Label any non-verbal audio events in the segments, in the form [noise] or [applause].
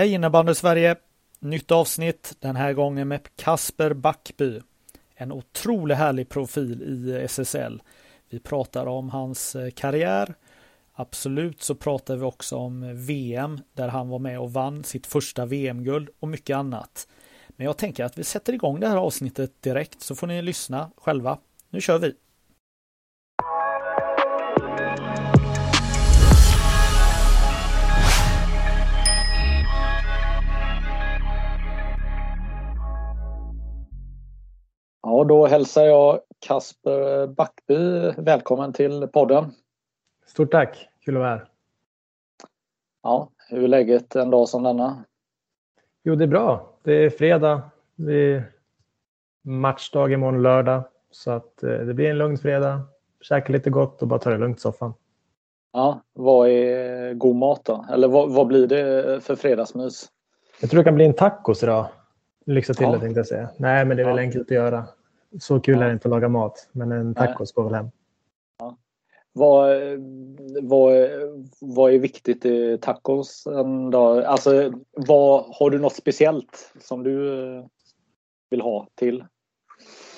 Hej innebandy Sverige! Nytt avsnitt, den här gången med Kasper Backby. En otroligt härlig profil i SSL. Vi pratar om hans eh, karriär. Absolut så pratar vi också om VM där han var med och vann sitt första VM-guld och mycket annat. Men jag tänker att vi sätter igång det här avsnittet direkt så får ni lyssna själva. Nu kör vi! Då hälsar jag Kasper Backby välkommen till podden. Stort tack, kul att vara här. Ja, hur är läget en dag som denna? Jo, det är bra. Det är fredag. Det är matchdag imorgon lördag. Så att eh, det blir en lugn fredag. Käka lite gott och bara ta det lugnt i soffan. Ja, vad är god mat då? Eller vad, vad blir det för fredagsmys? Jag tror det kan bli en tacos idag. Lyxa till Ja. det tänkte jag säga. Nej, men det är väl Ja. enkelt att göra. Så kul är det inte att laga mat. Men en tacos går väl hem. Vad, vad, vad är viktigt i tacos en dag? Alltså, vad, har du något speciellt som du eh, vill ha till?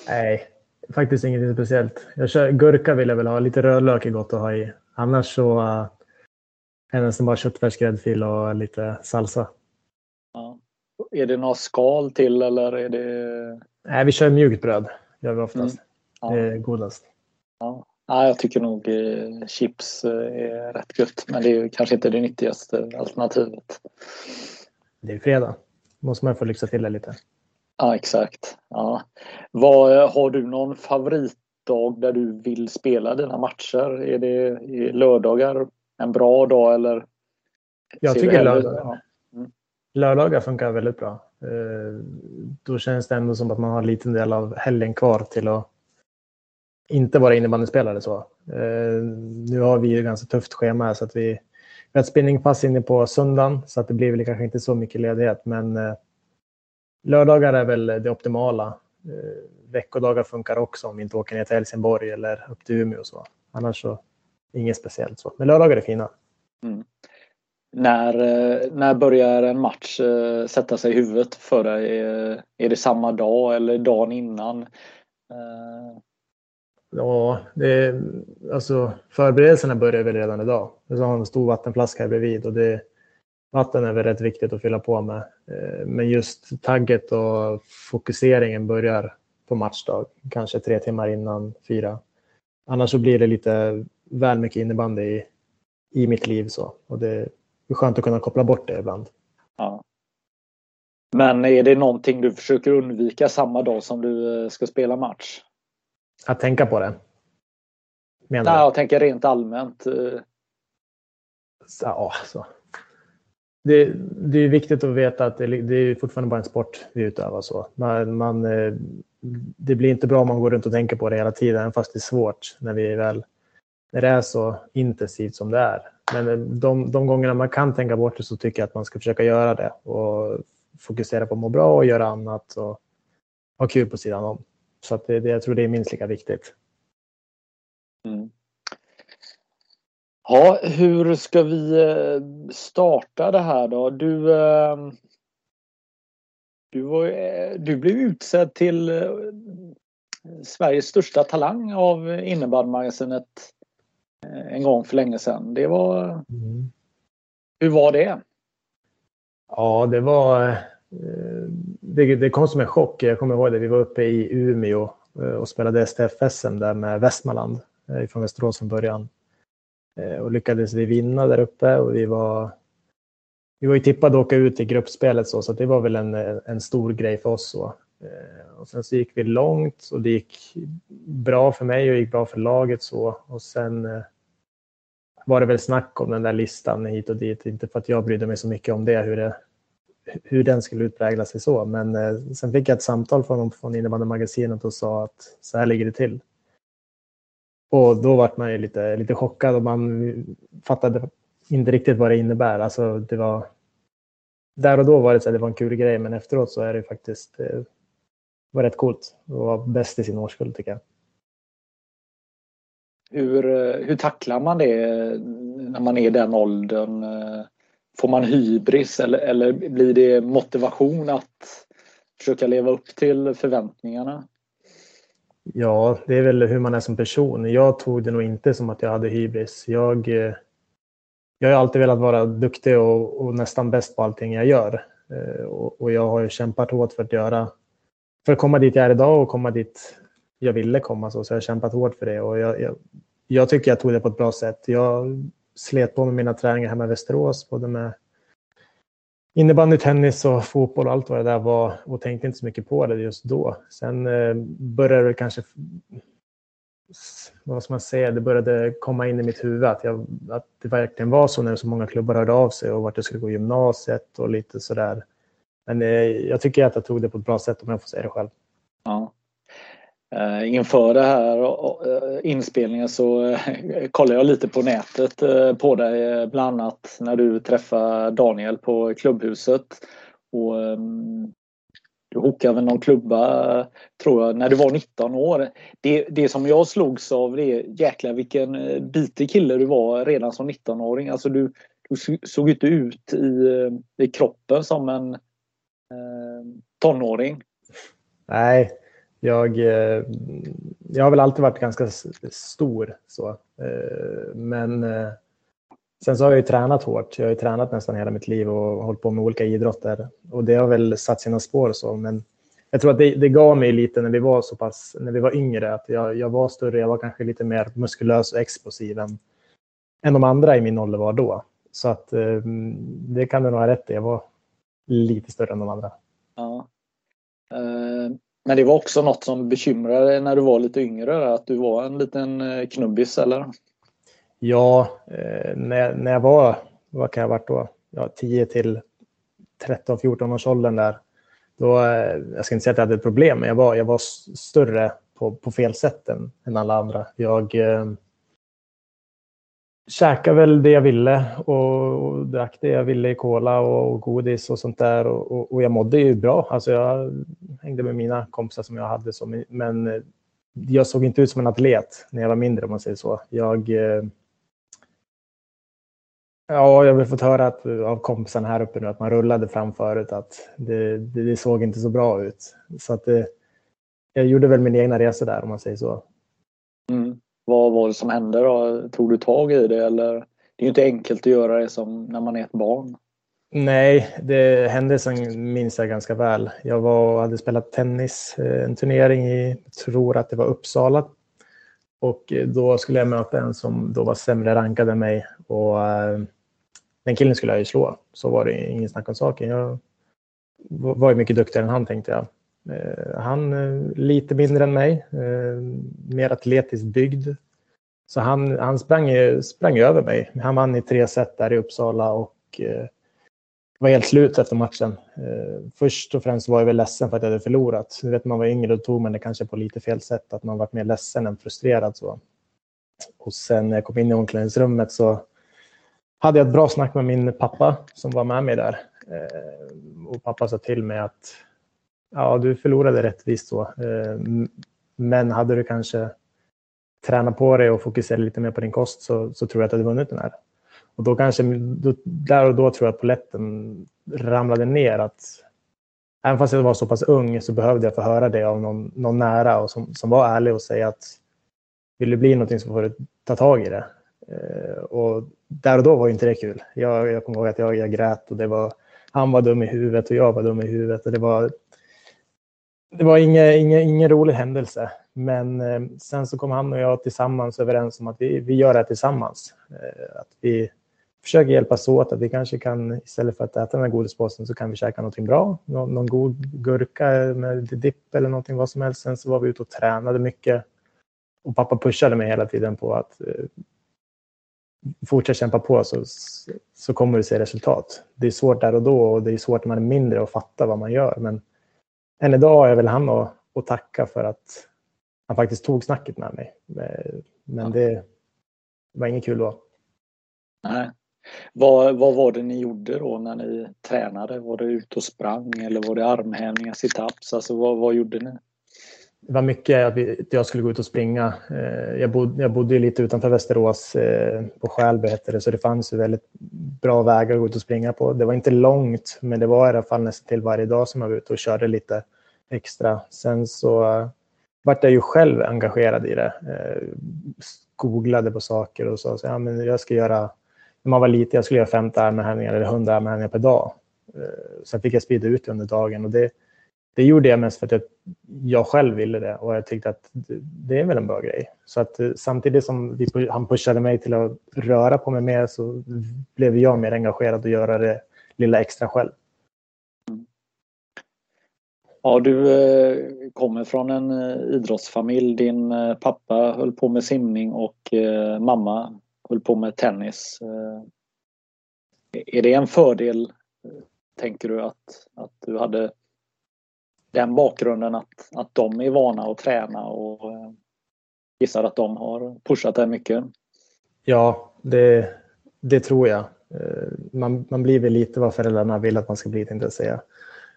Nej, faktiskt inget speciellt. Jag kör, gurka vill jag väl ha. Lite rödlök är gott att ha i. Annars så uh, är det nästan bara köttfärs, gräddfil och lite salsa. Ja. Är det något skal till eller är det... Nej, vi kör mjukt bröd. Gör vi oftast. Mm. Ja. Det är godast. Ja. Ja, jag tycker nog eh, chips eh, är rätt gött. Men det är kanske inte det nyttigaste alternativet. Det är fredag. måste man få lyxa till det lite. Ja, exakt. Ja. Vad, eh, har du någon favoritdag där du vill spela dina matcher? Är det är lördagar en bra dag eller? Jag tycker du hellre- lördag. Ja. Lördagar funkar väldigt bra. Eh, då känns det ändå som att man har en liten del av helgen kvar till att inte vara innebandyspelare. Så. Eh, nu har vi ju ett ganska tufft schema här, så att vi, vi har ett spinningpass inne på söndagen så att det blir väl kanske inte så mycket ledighet. Men eh, lördagar är väl det optimala. Veckodagar funkar också om vi inte åker ner till Helsingborg eller upp till Umeå och så. Annars så inget speciellt så. Men lördagar är fina. Mm. När, eh, när börjar en match eh, sätta sig i huvudet för dig? Eh, är, det samma dag eller dagen innan? Ja, det alltså, förberedelserna börjar väl redan idag. Jag har en stor vattenflaska här bredvid och det, vatten är väl rätt viktigt att fylla på med. Men just tagget och fokuseringen börjar på matchdag, kanske tre timmar innan fyra. Annars så blir det lite väl mycket innebandy i, i mitt liv. Så. Och det är skönt att kunna koppla bort det ibland. ja. Men är det någonting du försöker undvika samma dag som du eh, ska spela match? Att tänka på det. Menar Nej, jag tänker rent allmänt. eh, Så, Ja, så. Det, det är viktigt att veta att det, det är fortfarande bara en sport vi utövar. Så. Man, man, eh, det blir inte bra om man går runt och tänker på det hela tiden, fast det är svårt när, vi väl, när det är så intensivt som det är. Men eh, de, de gångerna man kan tänka bort det så tycker jag att man ska försöka göra det och fokusera på att må bra och göra annat och ha kul på sidan om. Så att det, det, jag tror det är minst lika viktigt. Mm. Ja, hur ska vi eh, starta det här då? Du, eh, du, var, du blev utsedd till Sveriges största talang av innebandymagasinet Eh, en gång för länge sedan. Det var, hur var det? Ja, det var... Eh, det, det kom som en chock. Jag kommer ihåg det. Vi var uppe i Umeå eh, och spelade STF-SM där med Västmanland från Västerås från början. Och lyckades vi vinna där uppe och vi var... Vi var ju tippade att åka ut i gruppspelet så, så det var väl en, en stor grej för oss. Så. Och sen så gick vi långt och det gick bra för mig och gick bra för laget så. Och sen var det väl snack om den där listan hit och dit. Inte för att jag brydde mig så mycket om det, hur, det, hur den skulle utprägla sig så. Men eh, sen fick jag ett samtal från, från innebandymagasinet och sa att så här ligger det till. Och då var man ju lite, lite chockad och man fattade inte riktigt vad det innebär. Alltså det var, där och då var det så att det var en kul grej, men efteråt så är det faktiskt det eh, var rätt coolt och var bäst i sin årskull tycker jag. Hur, eh, hur tacklar man det eh, när man är i den åldern? Eh, får man hybris eller, eller blir det motivation att försöka leva upp till förväntningarna? Ja, det är väl hur man är som person. Jag tog det nog inte som att jag hade hybris. Jag, jag har alltid velat vara duktig och, och nästan bäst på allting jag gör. Och, och, jag har kämpat hårt för att göra, för att komma dit jag är idag och komma dit jag ville komma så, så jag har kämpat hårt för det. Och jag, jag, jag tycker jag tog det på ett bra sätt. Jag slet på med mina träningar hemma i Västerås, både med innebandy, tennis och fotboll och allt vad det där var och tänkte inte så mycket på det just då. Sen eh, började det kanske, vad ska man säga, det började komma in i mitt huvud att, jag, att det verkligen var så när så många klubbar hörde av sig och vart jag skulle gå gymnasiet och lite sådär. Men eh, jag tycker att jag tog det på ett bra sätt om jag får säga det själv. Ja. Eh, inför det här eh, inspelningen så eh, kollade jag lite på nätet på dig, bland annat när du träffade Daniel på klubbhuset. Och, ehm, du hookade väl någon klubba, tror jag, när du var 19 år. Det, det som jag slogs av det är jäklar vilken bitig kille du var redan som 19-åring. Alltså du, du såg inte ut i, i kroppen som en tonåring. Nej, jag, eh, jag har väl alltid varit ganska stor. Så. Eh, men eh, sen så har jag ju tränat hårt. Jag har ju tränat nästan hela mitt liv och hållit på med olika idrotter. Och det har väl satt sina spår. Så. Men jag tror att det, det gav mig lite när vi var så pass, när vi var yngre. Att jag, jag var större, jag var kanske lite mer muskulös och explosiv än, än de andra i min ålder var då. Så att det kan du nog ha rätt i. Jag var lite större än de andra. Ja. Men det var också något som bekymrade dig när du var lite yngre, att du var en liten eh, knubbis eller? Ja, eh, när, när jag var, vad kan jag ha varit då? Ja, 10 till 13-14 års åldern där. Då, eh, jag ska inte säga att jag hade ett problem, men jag var, jag var större på, på fel sätt än, än alla andra. Jag, eh, käkade väl det jag ville och, och drack det jag ville i cola och, och godis och sånt där. Och, och, och, jag mådde ju bra. Alltså jag hängde med mina kompisar som jag hade. Som, men eh, jag såg inte ut som en atlet när jag var mindre om man säger så. Jag, eh, ja, jag har fått höra att, eh, av kompisarna här uppe nu att man rullade fram förut att det, det, det såg inte så bra ut. Så att det, jag gjorde väl min egna resa där om man säger så. Mm. Vad var det som hände då? Tog du tag i det eller? Det är ju inte enkelt att göra det som när man är ett barn. Nej, det hände som minns jag ganska väl. Jag var, hade spelat tennis, eh, en turnering i, tror att det var Uppsala. Och eh, då skulle jag möta en som då var sämre rankad än mig. Och eh, den killen skulle jag ju slå. Så var det ingen snack om saken. Jag var ju mycket duktigare än han tänkte jag. Eh, han eh, lite mindre än mig, eh, mer atletiskt byggd. Så han, han sprang, sprang över mig. Han vann i tre set där i Uppsala och var helt slut efter matchen. Först och främst var jag väl ledsen för att jag hade förlorat. Du vet, man var yngre och tog man det kanske på lite fel sätt, att man var mer ledsen än frustrerad. Så. Och sen när jag kom in i omklädningsrummet så hade jag ett bra snack med min pappa som var med mig där. Och pappa sa till mig att ja, du förlorade rättvist så. Eh, men hade du kanske tränat på dig och fokuserat lite mer på din kost så, så tror jag att du hade vunnit den här. Och då kanske, då, där och då tror jag att poletten ramlade ner. att Även fast jag var så pass ung så behövde jag få höra det av någon, någon nära och som, som var ärlig och säga att vill du bli någonting så får du ta tag i det. Eh, och där och då var inte det kul. Jag, jag kommer ihåg att jag, jag grät och det var, han var dum i huvudet och jag var dum i huvudet. Och det var det var ingen, ingen, ingen rolig händelse. Men eh, sen så kom han och jag tillsammans överens om att vi, vi gör det här tillsammans. Eh, att vi försöker hjälpas åt. Att vi kanske kan, istället för att äta den här godispåsen, så kan vi käka någonting bra. Någon, någon god gurka med dipp eller någonting, vad som helst. Sen så var vi ute och tränade mycket. Och pappa pushade mig hela tiden på att eh, fortsätta kämpa på så, så kommer du se resultat. Det är svårt där och då och det är svårt när man är mindre att fatta vad man gör. Men än idag jag väl han att, att tacka för att han faktiskt tog snacket med mig. Men det var inget kul då. Nej. Vad, vad var det ni gjorde då när ni tränade? Var det ute och sprang eller var det armhävningar, situps? Alltså vad, vad gjorde ni? Det var mycket att, vi, att jag skulle gå ut och springa. Eh, jag bodde, jag bodde lite utanför Västerås, eh, på Skälby hette det, så det fanns ju väldigt bra vägar att gå ut och springa på. Det var inte långt, men det var i alla fall nästan till varje dag som jag var ute och körde lite extra. Sen så eh, vart jag ju själv engagerad i det. Eh, googlade på saker och sa så, ja, men jag ska göra när man var liten, jag skulle göra 50 armhävningar eller 100 armhävningar per dag. Eh, sen fick jag sprida ut det under dagen och det, det gjorde jag mest för att jag, jag själv ville det och jag tyckte att det är väl en bra grej. Så att eh, samtidigt som vi, han pushade mig till att röra på mig mer så blev jag mer engagerad och göra det lilla extra själv. Ja, du eh, kommer från en eh, idrottsfamilj. Din pappa höll på med simning och mamma höll på med tennis. Är det en fördel, tänker du, att, att du hade den bakgrunden att, att de är vana att träna och eh, gissar att de har pushat det mycket? Ja, det, det tror jag. Eh, man, man blir väl lite vad föräldrarna vill att man ska bli, tänkte jag säga.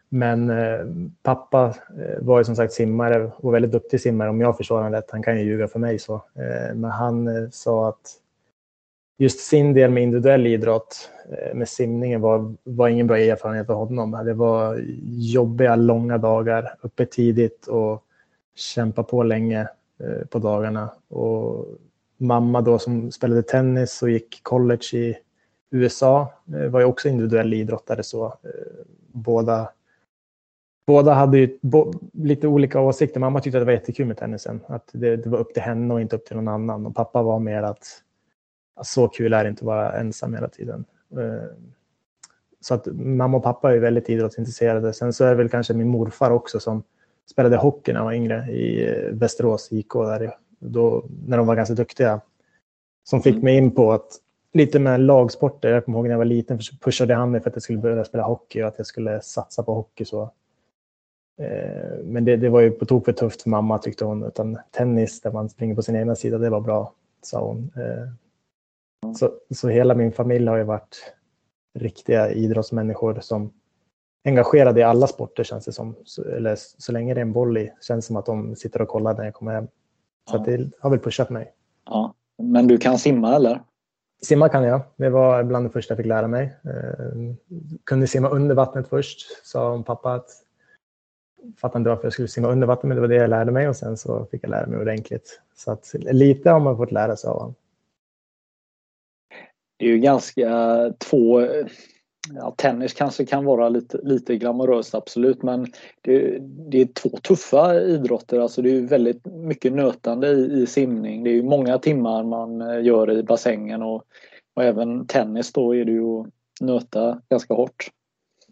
Men eh, pappa eh, var ju som sagt simmare och väldigt duktig simmare om jag förstår honom rätt. Han kan ju ljuga för mig så. Eh, men han sa att just sin del med individuell idrott eh, med simningen var, var ingen bra erfarenhet för honom. Det var jobbiga, långa dagar, uppe tidigt och kämpa på länge eh, på dagarna. Och mamma då som spelade tennis och gick college i USA eh, var ju också individuell idrottare. Så båda, båda hade ju lite olika åsikter. Mamma tyckte att det var jättekul med tennisen. Att det, det var upp till henne och inte upp till någon annan. Och pappa var mer att så kul är det inte att vara ensam hela tiden. Eh, så att mamma och pappa är väldigt idrottsintresserade. Sen så är det väl kanske min morfar också som spelade hockey när han var yngre i eh, Västerås IK där då, när de var ganska duktiga. Som fick mm. mig in på att lite med lagsporter. Jag kommer ihåg när jag var liten pushade han mig för att jag skulle börja spela hockey och att jag skulle satsa på hockey. Så. Eh, men det, det var ju på tok för tufft för mamma tyckte hon. Utan tennis där man springer på sin egna sida, det var bra, sa hon. Så, så hela min familj har ju varit riktiga idrottsmänniskor som engagerade i alla sporter känns det som. Så, eller så länge det är en boll i känns det som att de sitter och kollar när jag kommer hem. Så ja. det har väl pushat mig. Ja. Men du kan simma eller? Simma kan jag. Det var bland det första jag fick lära mig. Eh, kunde simma under vattnet först, sa pappa att fattade inte varför jag skulle simma under vattnet, men det var det jag lärde mig och sen så fick jag lära mig ordentligt. Så att lite har man fått lära sig av honom det är ju ganska två Ja, tennis kanske kan vara lite, lite glamoröst absolut men det, det, är två tuffa idrotter. Alltså det är väldigt mycket nötande i, i simning. Det är många timmar man eh, gör i bassängen och, och även tennis då är det ju att nöta ganska hårt.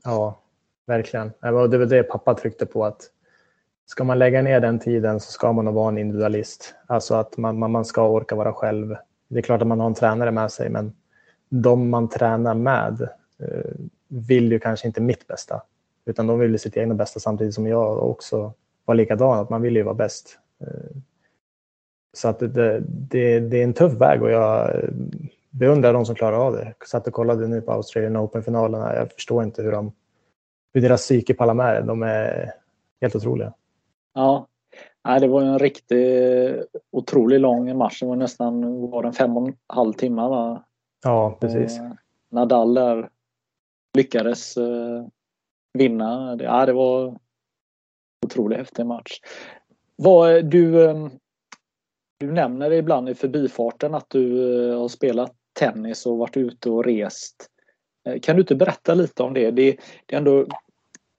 Ja, verkligen. Det var det pappa tryckte på att ska man lägga ner den tiden så ska man vara en individualist. Alltså att man, man, man ska orka vara själv. Det är klart att man har en tränare med sig men de man tränar med eh, vill ju kanske inte mitt bästa, utan de vill ju sitt egna bästa samtidigt som jag också var likadan, att man vill ju vara bäst. Eh, så att det, det, det, är en tuff väg och jag eh, beundrar de som klarar av det. Jag satt och kollade nu på Australian Open-finalerna. Jag förstår inte hur, de, hur deras psyke pallar med det. De är helt otroliga. Ja, Nej, det var en riktigt otroligt lång match. Det var nästan var den fem och en halv timme va? Ja, precis. Och Nadal där lyckades eh, vinna. Det, ja, det var otroligt häftig match. Vad, du, eh, du nämner ibland i förbifarten att du eh, har spelat tennis och varit ute och rest. Eh, kan du inte berätta lite om det? Det, det är ändå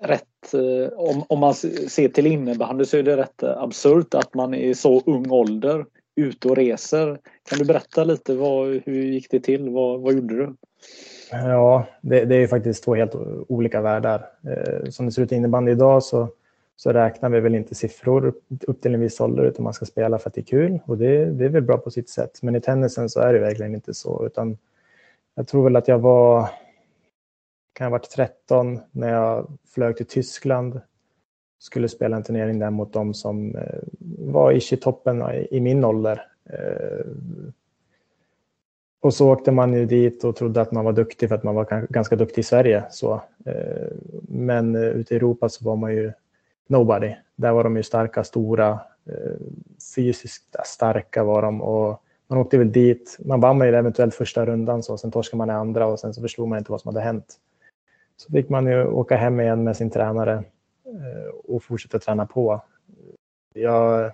rätt, eh, om, om man ser till innebandy så är det rätt eh, absurt att man i så ung ålder ute och reser. Kan du berätta lite, vad, hur gick det till? Vad, vad gjorde du? Ja, det, det är faktiskt två helt olika världar. Eh, som det ser ut i innebandy idag så så räknar vi väl inte siffror upp till en viss ålder utan man ska spela för att det är kul och det, det är väl bra på sitt sätt. Men i tennisen så är det verkligen inte så utan jag tror väl att jag var kan ha varit 13 när jag flög till Tyskland skulle spela en turnering där mot de som eh, var i toppen i min ålder. Eh, och så åkte man ju dit och trodde att man var duktig för att man var ganska duktig i Sverige. Så. Eh, men eh, ute i Europa så var man ju nobody. Där var de ju starka, stora, fysiskt starka var de. Och man åkte väl dit, man vann ju eventuellt första rundan, så, sen torskade man i andra och sen så förstod man inte vad som hade hänt. Så fick man ju åka hem igen med sin tränare och fortsätta träna på. Jag,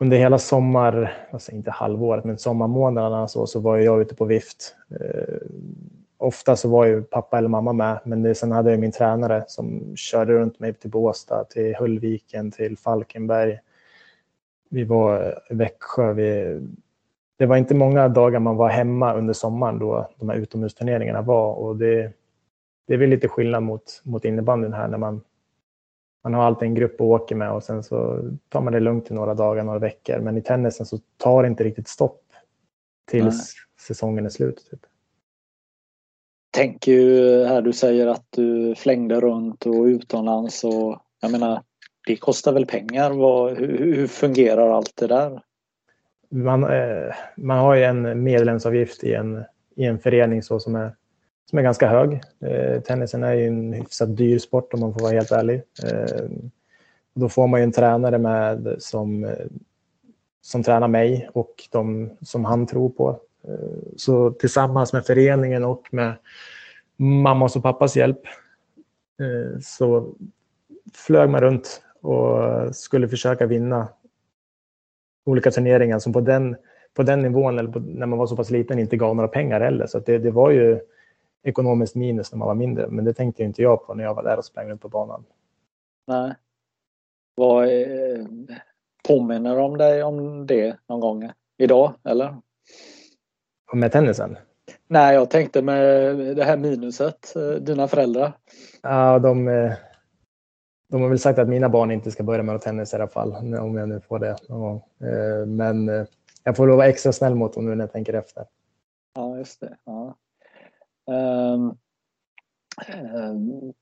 under hela sommar, alltså inte halvåret, men sommarmånaderna så, så var jag ute på vift. Eh, ofta så var ju pappa eller mamma med, men det, sen hade jag min tränare som körde runt mig till Båstad, till Höllviken, till Falkenberg. Vi var i Växjö. Vi, det var inte många dagar man var hemma under sommaren då de här utomhusturneringarna var och det, det är väl lite skillnad mot, mot innebandyn här när man man har alltid en grupp att åka med och sen så tar man det lugnt i några dagar, några veckor. Men i tennisen så tar det inte riktigt stopp tills Nej. säsongen är slut. Typ. Tänk ju här du säger att du flängde runt och utomlands och jag menar det kostar väl pengar? Vad, hur, hur, fungerar allt det där? Man, eh, man har ju en medlemsavgift i en, i en förening så som är som är ganska hög. Eh, tennisen är ju en hyfsat dyr sport om man får vara helt ärlig. Eh, då får man ju en tränare med som, eh, som tränar mig och de som han tror på. Eh, så tillsammans med föreningen och med mammas och pappas hjälp eh, så flög man runt och skulle försöka vinna olika turneringar som på den, på den nivån, eller på, när man var så pass liten, inte gav några pengar heller. Så det, det var ju ekonomiskt minus när man var mindre. Men det tänkte inte jag på när jag var där och sprang runt på banan. Nej. Vad eh, påminner om dig om det någon gång idag, eller? Med tennisen? Nej, jag tänkte med det här minuset, eh, dina föräldrar. Ja, de, eh, de har väl sagt att mina barn inte ska börja med tennis i alla fall, om jag nu får det någon gång. Men jag får lov att vara extra snäll mot dem nu när jag tänker efter. Ja, just det. Ja. Ehm, ehm,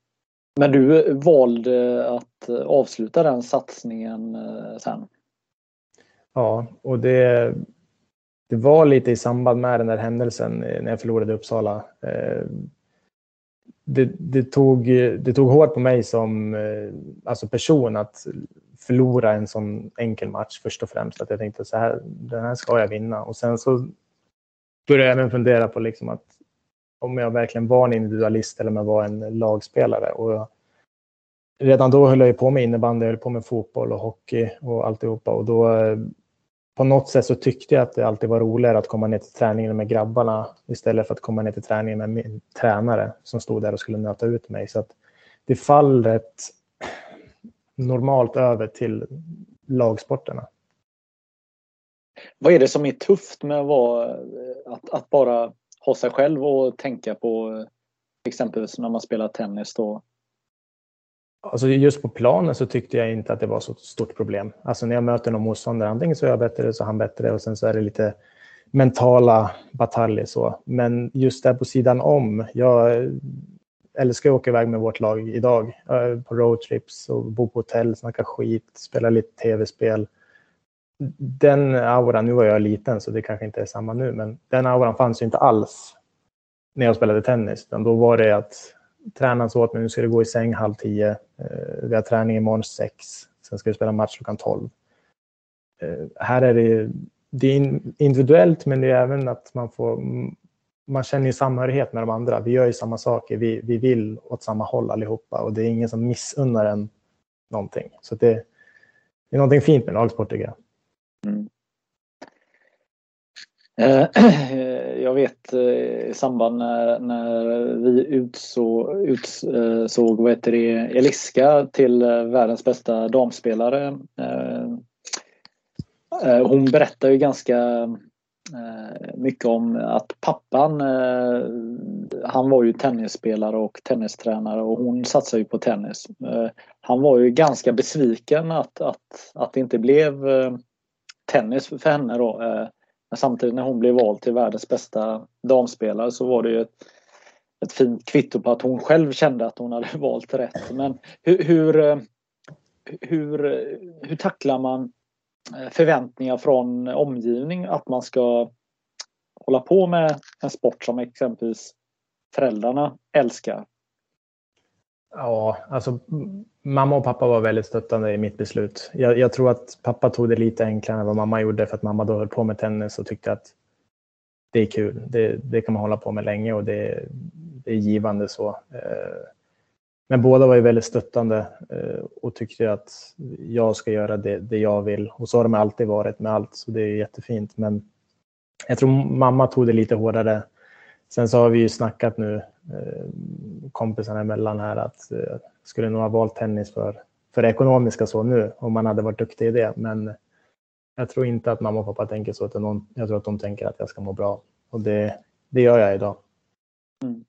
men du valde att avsluta den satsningen eh, sen? Ja, och det, det var lite i samband med den där händelsen eh, när jag förlorade Uppsala. Ehm, det, det, tog, det tog hårt på mig som eh, alltså person att förlora en sån enkel match först och främst. Att jag tänkte så här, den här ska jag vinna. Och sen så började jag även fundera på liksom att om jag verkligen var en individualist eller om jag var en lagspelare. Och redan då höll jag på med innebandy, jag höll på med fotboll och hockey och alltihopa. Och då, eh, på något sätt så tyckte jag att det alltid var roligare att komma ner till träningen med grabbarna istället för att komma ner till träningen med min tränare som stod där och skulle nöta ut mig. Så att det faller normalt över till lagsporterna. Vad är det som är tufft med att, vara, eh, att, att bara ha sig själv och tänka på eh, exempelvis när man spelar tennis då? Alltså just på planen så tyckte jag inte att det var så stort problem. Alltså när jag möter någon motståndare, antingen så är jag bättre så är han bättre och sen så är det lite mentala bataljer så. Men just där på sidan om, jag älskar att åka iväg med vårt lag idag på roadtrips och bo på hotell, snacka skit, spela lite tv-spel den auran, nu var jag liten så det kanske inte är samma nu, men den auran fanns ju inte alls när jag spelade tennis. Utan då var det att tränaren sa åt mig, nu ska du gå i säng halv tio, eh, vi har träning imorgon sex, sen ska du spela match klockan tolv. Eh, här är det, det är individuellt men det är även att man får man känner ju samhörighet med de andra. Vi gör ju samma saker. Vi, vi vill åt samma håll allihopa och det är ingen som missunnar en någonting. Så det, det är någonting fint med lagsport tycker jag. Mm. Eh, [clears throat] jag vet eh, i samband när, när vi utsåg, utsåg vad heter det, Eliska till eh, världens bästa damspelare. Hon berättar ju ganska mycket om att pappan han var ju tennisspelare och tennistränare och hon satsar ju på tennis. Han var ju ganska besviken att, att, att det inte blev tennis för henne då. Eh, men samtidigt när hon blev vald till världens bästa damspelare så var det ju ett, ett fint kvitto på att hon själv kände att hon hade [laughs] valt rätt. Men hur, hur, hur, hur tacklar man eh, förväntningar från omgivning att man ska hålla på med en sport som exempelvis föräldrarna älskar? Ja, alltså mamma och pappa var väldigt stöttande i mitt beslut. Jag, jag, tror att pappa tog det lite enklare än vad mamma gjorde för att mamma då höll på med tennis och tyckte att det är kul. Det, det kan man hålla på med länge och det, det är givande så. Eh, men båda var ju väldigt stöttande eh, och tyckte att jag ska göra det, det jag vill. Och så har de alltid varit med allt, så det är jättefint. Men jag tror mamma tog det lite hårdare. Sen så har vi ju snackat nu, eh, kompisarna emellan här, att jag skulle nog ha valt tennis för, för det ekonomiska så nu, om man hade varit duktig i det. Men jag tror inte att mamma och pappa tänker så, utan någon, jag tror att de tänker att jag ska må bra. Och det, det gör jag idag. Mm.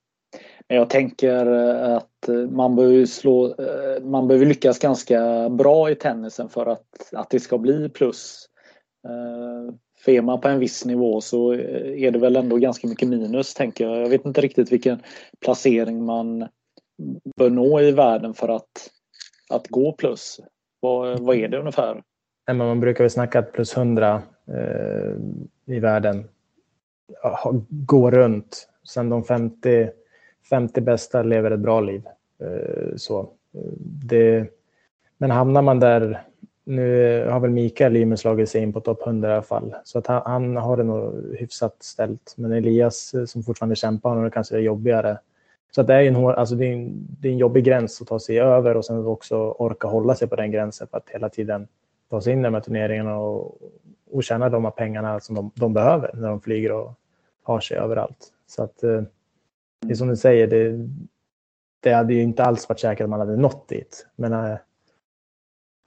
Jag tänker eh, att man behöver, slå, man behöver lyckas ganska bra i tennisen för att, att det ska bli plus. För är man på en viss nivå så eh, är det väl ändå ganska mycket minus tänker jag. Jag vet inte riktigt vilken placering man bör nå i världen för att, att gå plus. Vad, vad är det ungefär? Man brukar väl snacka att plus 100 eh, i världen går runt. Sen de 50, 50 bästa lever ett bra liv. Eh, så. Det, men hamnar man där nu har väl Mikael Ymer slagit sig in på topp 100 i alla fall, så att han, han, har det nog hyfsat ställt. Men Elias eh, som fortfarande kämpar, har det kanske är jobbigare. Så att det, är en, alltså det, är en, det är en jobbig gräns att ta sig över och sen också orka hålla sig på den gränsen för att hela tiden ta sig in i de här turneringarna och, och tjäna de här pengarna som de, de, behöver när de flyger och har sig överallt. Så att eh, det är som du säger, det, det hade ju inte alls varit säkert att man hade nått dit. Men eh,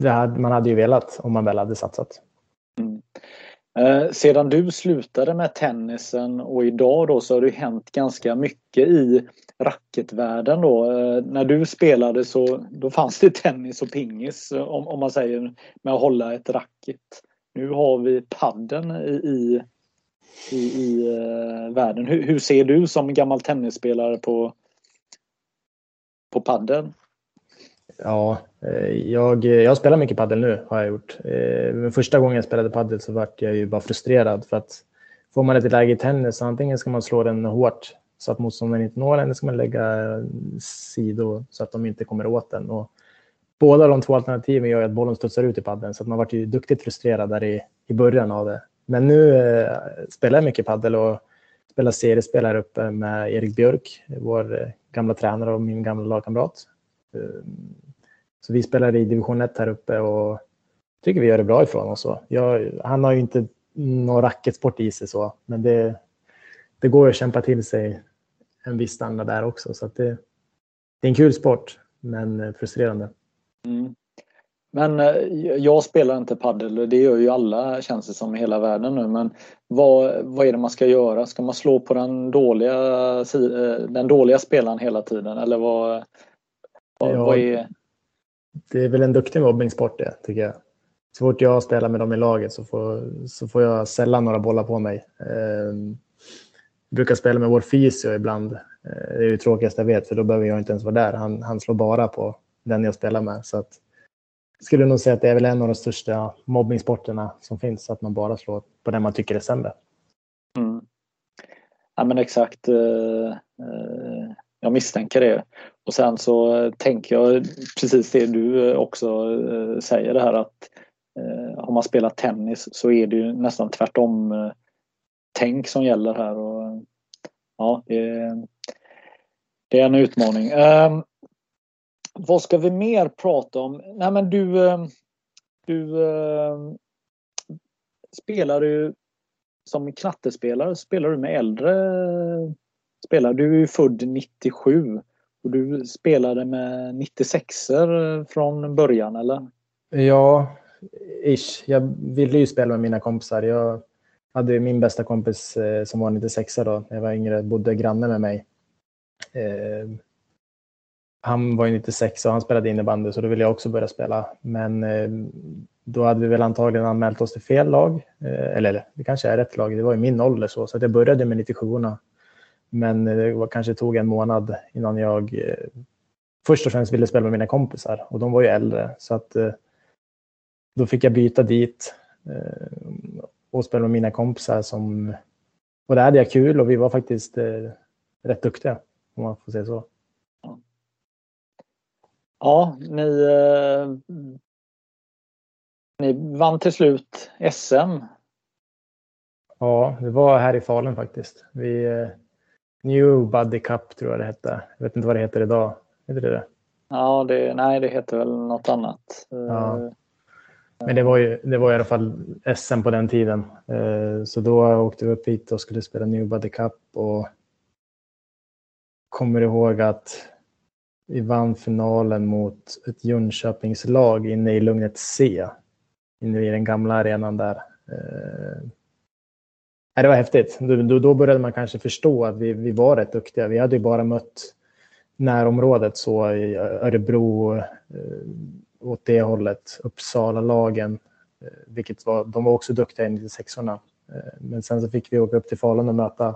hade, man hade ju velat om man väl hade satsat. Mm. Eh, sedan du slutade med tennisen och idag då så har det hänt ganska mycket i racketvärlden då. Eh, när du spelade så då fanns det tennis och pingis eh, om, om man säger med att hålla ett racket. Nu har vi padden i, i, i, i eh, världen. Hur, hur, ser du som gammal tennisspelare på, på padden? Ja, eh, jag, jag spelar mycket paddel nu har jag gjort. Eh, men första gången jag spelade paddel så vart jag ju bara frustrerad för att får man ett läge i tennis antingen ska man slå den hårt så att motståndaren inte når den eller ska man lägga sidor så att de inte kommer åt den. Och båda de två alternativen gör att bollen studsar ut i padden så att man vart ju duktigt frustrerad där i, i början av det. Men nu eh, spelar jag mycket paddel och spelar seriespel här uppe med Erik Björk, vår eh, gamla tränare och min gamla lagkamrat. Ehm, så vi spelar i division 1 här uppe och tycker vi gör det bra ifrån oss. Jag, han har ju inte någon racketsport i sig så, men det, det går att kämpa till sig en viss standard där också. Så det, det är en kul sport, men frustrerande. Mm. Men eh, jag spelar inte padel, det gör ju alla känns det som i hela världen nu. Men vad, vad är det man ska göra? Ska man slå på den dåliga, eh, den dåliga spelaren hela tiden? Eller vad, vad, ja, vad är... Det är väl en duktig mobbingsport det, tycker jag. Så fort jag spelar med dem i laget så får, så får jag sällan några bollar på mig. Eh, jag brukar spela med vår fysio ibland. Eh, det är ju tråkigaste jag vet, för då behöver jag inte ens vara där. Han, han slår bara på den jag spelar med. Så att, jag skulle nog säga att det är väl en av de största mobbingsporterna som finns, att man bara slår på den man tycker är sämre. Mm. Ja men exakt. Eh, eh, jag misstänker det. Och sen så eh, tänker jag precis det du eh, också eh, säger det här att eh, har man spelat tennis så är det ju nästan tvärtom eh, tänk som gäller här. Och, ja, det, det är en utmaning. Eh, vad ska vi mer prata om? Nej men du, du eh, spelar ju som knattespelare, spelar du med äldre spelare? Du är ju född 97 och du spelade med 96 er från början eller? Ja, ish. Jag ville ju spela med mina kompisar. Jag hade min bästa kompis eh, som var 96 då, när jag var yngre, bodde granne med mig. Eh, han var ju 96 och han spelade innebandy så då ville jag också börja spela. Men eh, då hade vi väl antagligen anmält oss till fel lag. Eh, eller det kanske är rätt lag, det var i min ålder så. Så jag började med 97orna. Men det var, kanske tog en månad innan jag eh, först och främst ville spela med mina kompisar och de var ju äldre. Så att eh, då fick jag byta dit eh, och spela med mina kompisar som och där hade jag kul och vi var faktiskt eh, rätt duktiga om man får säga så. Ja, ni, eh, ni vann till slut SM. Ja, det var här i Falun faktiskt. Vi, eh, New Buddy Cup tror jag det hette. Jag vet inte vad det heter idag. Heter det det? Ja, det, nej det heter väl något annat. Ja. Eh, Men det var, ju, det var i alla fall SM på den tiden. Eh, så då åkte vi upp hit och skulle spela New Buddy Cup och kommer ihåg att vi vann finalen mot ett Jönköpingslag inne i Lugnet C. Inne i den gamla arenan där. Det var häftigt. Då, då började man kanske förstå att vi, vi var rätt duktiga. Vi hade ju bara mött närområdet så i Örebro eh, åt det hållet, Uppsala-lagen, eh, vilket var, de var också duktiga i 96orna. Eh, men sen så fick vi åka upp till Falun och möta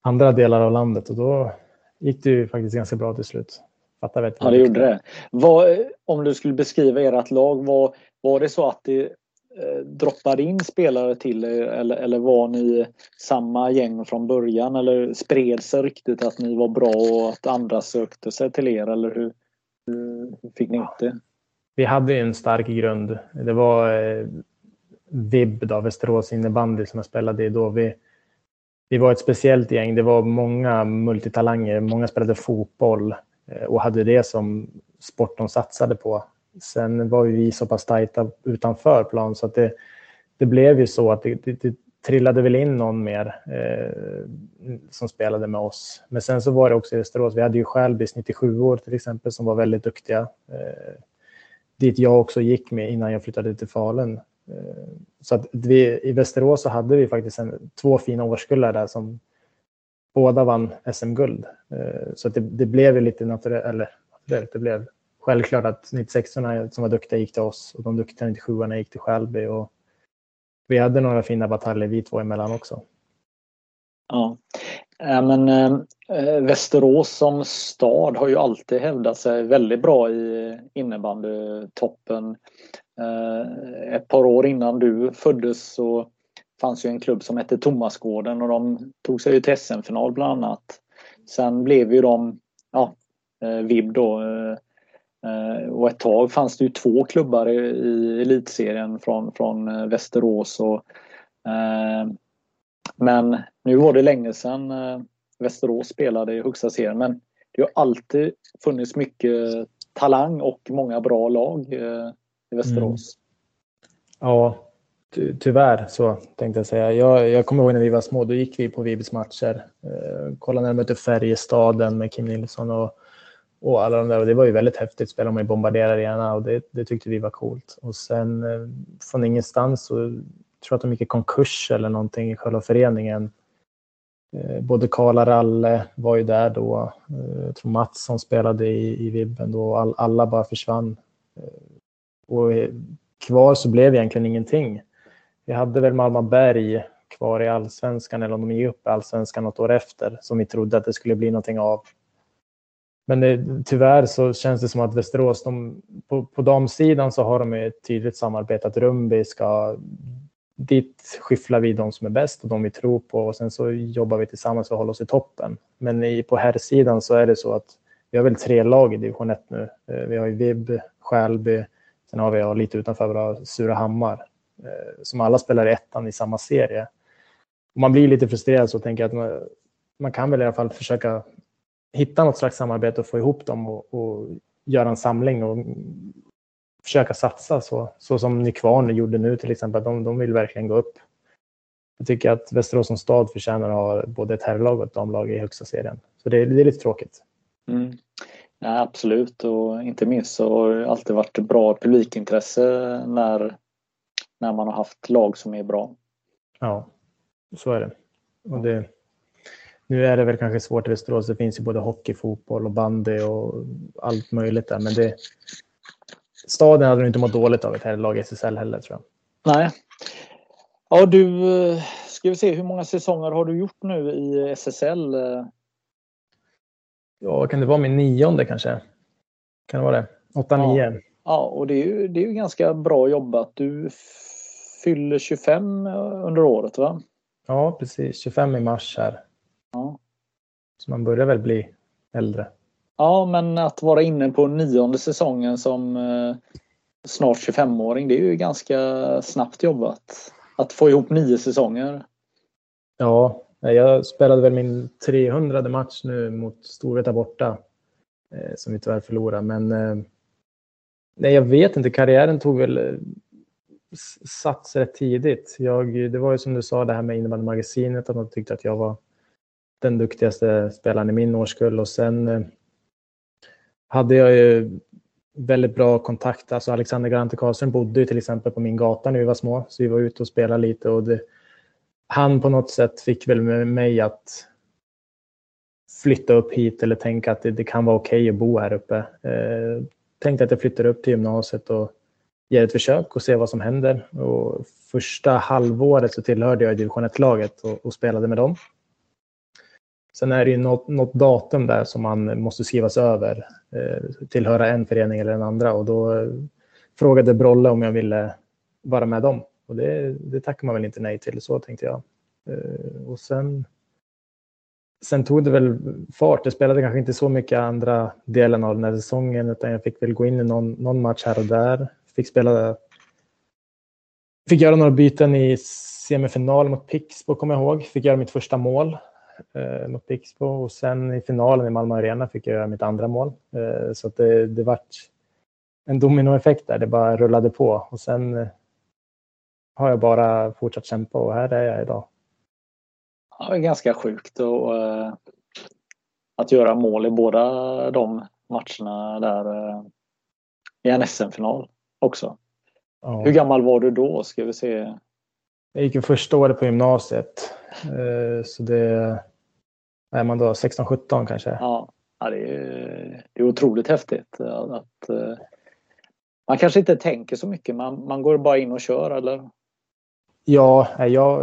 andra delar av landet och då gick det ju faktiskt ganska bra till slut. Fattar vet ja, det gjorde det. Vad, om du skulle beskriva ert lag, var, var det så att det Eh, droppar droppade in spelare till er eller, eller var ni samma gäng från början eller spred sig ryktet att ni var bra och att andra sökte sig till er eller hur, hur fick ni ut det? Vi hade en stark grund. Det var eh, VIB, då, Västerås innebandy, som jag spelade i då. Vi, vi var ett speciellt gäng. Det var många multitalanger. Många spelade fotboll eh, och hade det som sport de satsade på. Sen var vi så pass tajta utanför plan så att det, det blev ju så att det, det, det trillade väl in någon mer eh, som spelade med oss. Men sen så var det också i Västerås. Vi hade ju Skälbys 97 år till exempel som var väldigt duktiga. Eh, dit jag också gick med innan jag flyttade till Falun. Eh, så att vi, i Västerås så hade vi faktiskt en, två fina årskullar där som båda vann SM-guld. Eh, så att det, det blev ju lite naturellt, eller det blev självklart att 96orna som var duktiga gick till oss och de duktiga 97orna gick till Skälby. Och vi hade några fina bataljer vi två emellan också. Ja, äh, men äh, Västerås som stad har ju alltid hävdat sig väldigt bra i innebandytoppen. Äh, ett par år innan du föddes så fanns ju en klubb som hette Tomasgården och de tog sig ju till SM-final bland annat. Sen blev ju de, ja, äh, VIB då. Äh, Eh, och ett tag fanns det ju två klubbar i elitserien från, från eh, Västerås. Och, eh, men nu var det länge sedan Västerås spelade i högsta serien. Men det har alltid funnits mycket talang och många bra lag i Västerås. Mm. Ja, ty tyvärr så tänkte jag säga. Jag, jag kommer ihåg när vi var små, då gick vi på Vibys matcher. Eh, kollade när de mötte Färjestaden med Kim Nilsson och, och alla de där. Och det var ju väldigt häftigt. Spela med Bombardier Arena och det, det tyckte vi var coolt. Och sen eh, från ingenstans så tror jag att de gick i konkurs eller någonting i själva föreningen. Eh, både Karla Ralle var ju där då. Eh, jag tror Mats som spelade i, i Vibben då. All, alla bara försvann. Eh, och eh, kvar så blev egentligen ingenting. Vi hade väl Malmö Berg kvar i allsvenskan eller om de gick upp i allsvenskan något år efter som vi trodde att det skulle bli någonting av. Men det, tyvärr så känns det som att Västerås, de, på, på damsidan så har de ett tydligt samarbete att Rumby ska dit skyfflar vi de som är bäst och de vi tror på och sen så jobbar vi tillsammans för att hålla oss i toppen. Men i, på här sidan så är det så att vi har väl tre lag i division 1 nu. Eh, vi har ju Vib, Skälby, Sen har vi lite utanför Surahammar eh, som alla spelar i ettan i samma serie. Och man blir lite frustrerad så tänker jag att man, man, kan väl i alla fall försöka hitta något slags samarbete och få ihop dem och, och göra en samling och försöka satsa så, så som Nykvarn gjorde nu till exempel. De, de vill verkligen gå upp. Jag tycker att Västerås som stad förtjänar att ha både ett herrlag och ett damlag i högsta serien. Så det, det är lite tråkigt. Mm. Ja, absolut och inte minst så har det alltid varit bra publikintresse när, när man har haft lag som är bra. Ja, så är det. Och det nu är det väl kanske svårt i Västerås. Det finns ju både hockey, fotboll och bandy och allt möjligt där. Men det, staden hade nog inte mått dåligt av ett herrlag i SSL heller tror jag. Nej. Ja, du, ska vi se hur många säsonger har du gjort nu i SSL? Ja, kan det vara min nionde kanske? Kan det vara det? Åtta, ja. nio. Ja, och det är, ju, det är ju ganska bra jobbat. Du fyller 25 under året va? Ja, precis. 25 i mars här. Så man börjar väl bli äldre. Ja, men att vara inne på nionde säsongen som eh, snart 25-åring, det är ju ganska snabbt jobbat. Att få ihop nio säsonger. Ja, jag spelade väl min 300 match nu mot Storvreta borta. Eh, som vi tyvärr förlorade, men eh, nej, jag vet inte. Karriären tog väl sats rätt tidigt. Jag, det var ju som du sa det här med innebandymagasinet, att de tyckte att jag var den duktigaste spelaren i min årskull och sen eh, hade jag ju väldigt bra kontakt. Alltså Alexander Garante Karlsson bodde ju till exempel på min gata när vi var små, så vi var ute och spelade lite och det, han på något sätt fick väl med mig att flytta upp hit eller tänka att det, det kan vara okej okay att bo här uppe. Eh, tänkte att jag flyttar upp till gymnasiet och ger ett försök och ser vad som händer. Och första halvåret så tillhörde jag division 1-laget och, och, spelade med dem. Sen är det ju något, något, datum där som man måste skrivas över, eh, tillhöra en förening eller den andra och då eh, frågade Brolle om jag ville vara med dem. Och det, det tackar man väl inte nej till, så tänkte jag. Eh, och sen, sen tog det väl fart. Jag spelade kanske inte så mycket andra delen av den här säsongen utan jag fick väl gå in i någon, någon match här och där. Fick spela Fick göra några byten i semifinal mot Pixbo, kommer jag ihåg. Fick göra mitt första mål eh, mot Pixbo och sen i finalen i Malmö Arena fick jag göra mitt andra mål. Eh, så det, det vart en dominoeffekt där. Det bara rullade på och sen eh, har jag bara fortsatt kämpa och här är jag idag. Ja, det är ganska sjukt och, uh, att göra mål i båda de matcherna där uh, i en SM-final också. Ja. Hur gammal var du då? Ska vi se. Jag gick ju första året på gymnasiet. Uh, så det är man då 16-17 kanske. Ja, ja det, är, det är otroligt häftigt. Att, man kanske inte tänker så mycket, man, man går bara in och kör eller? Ja, jag,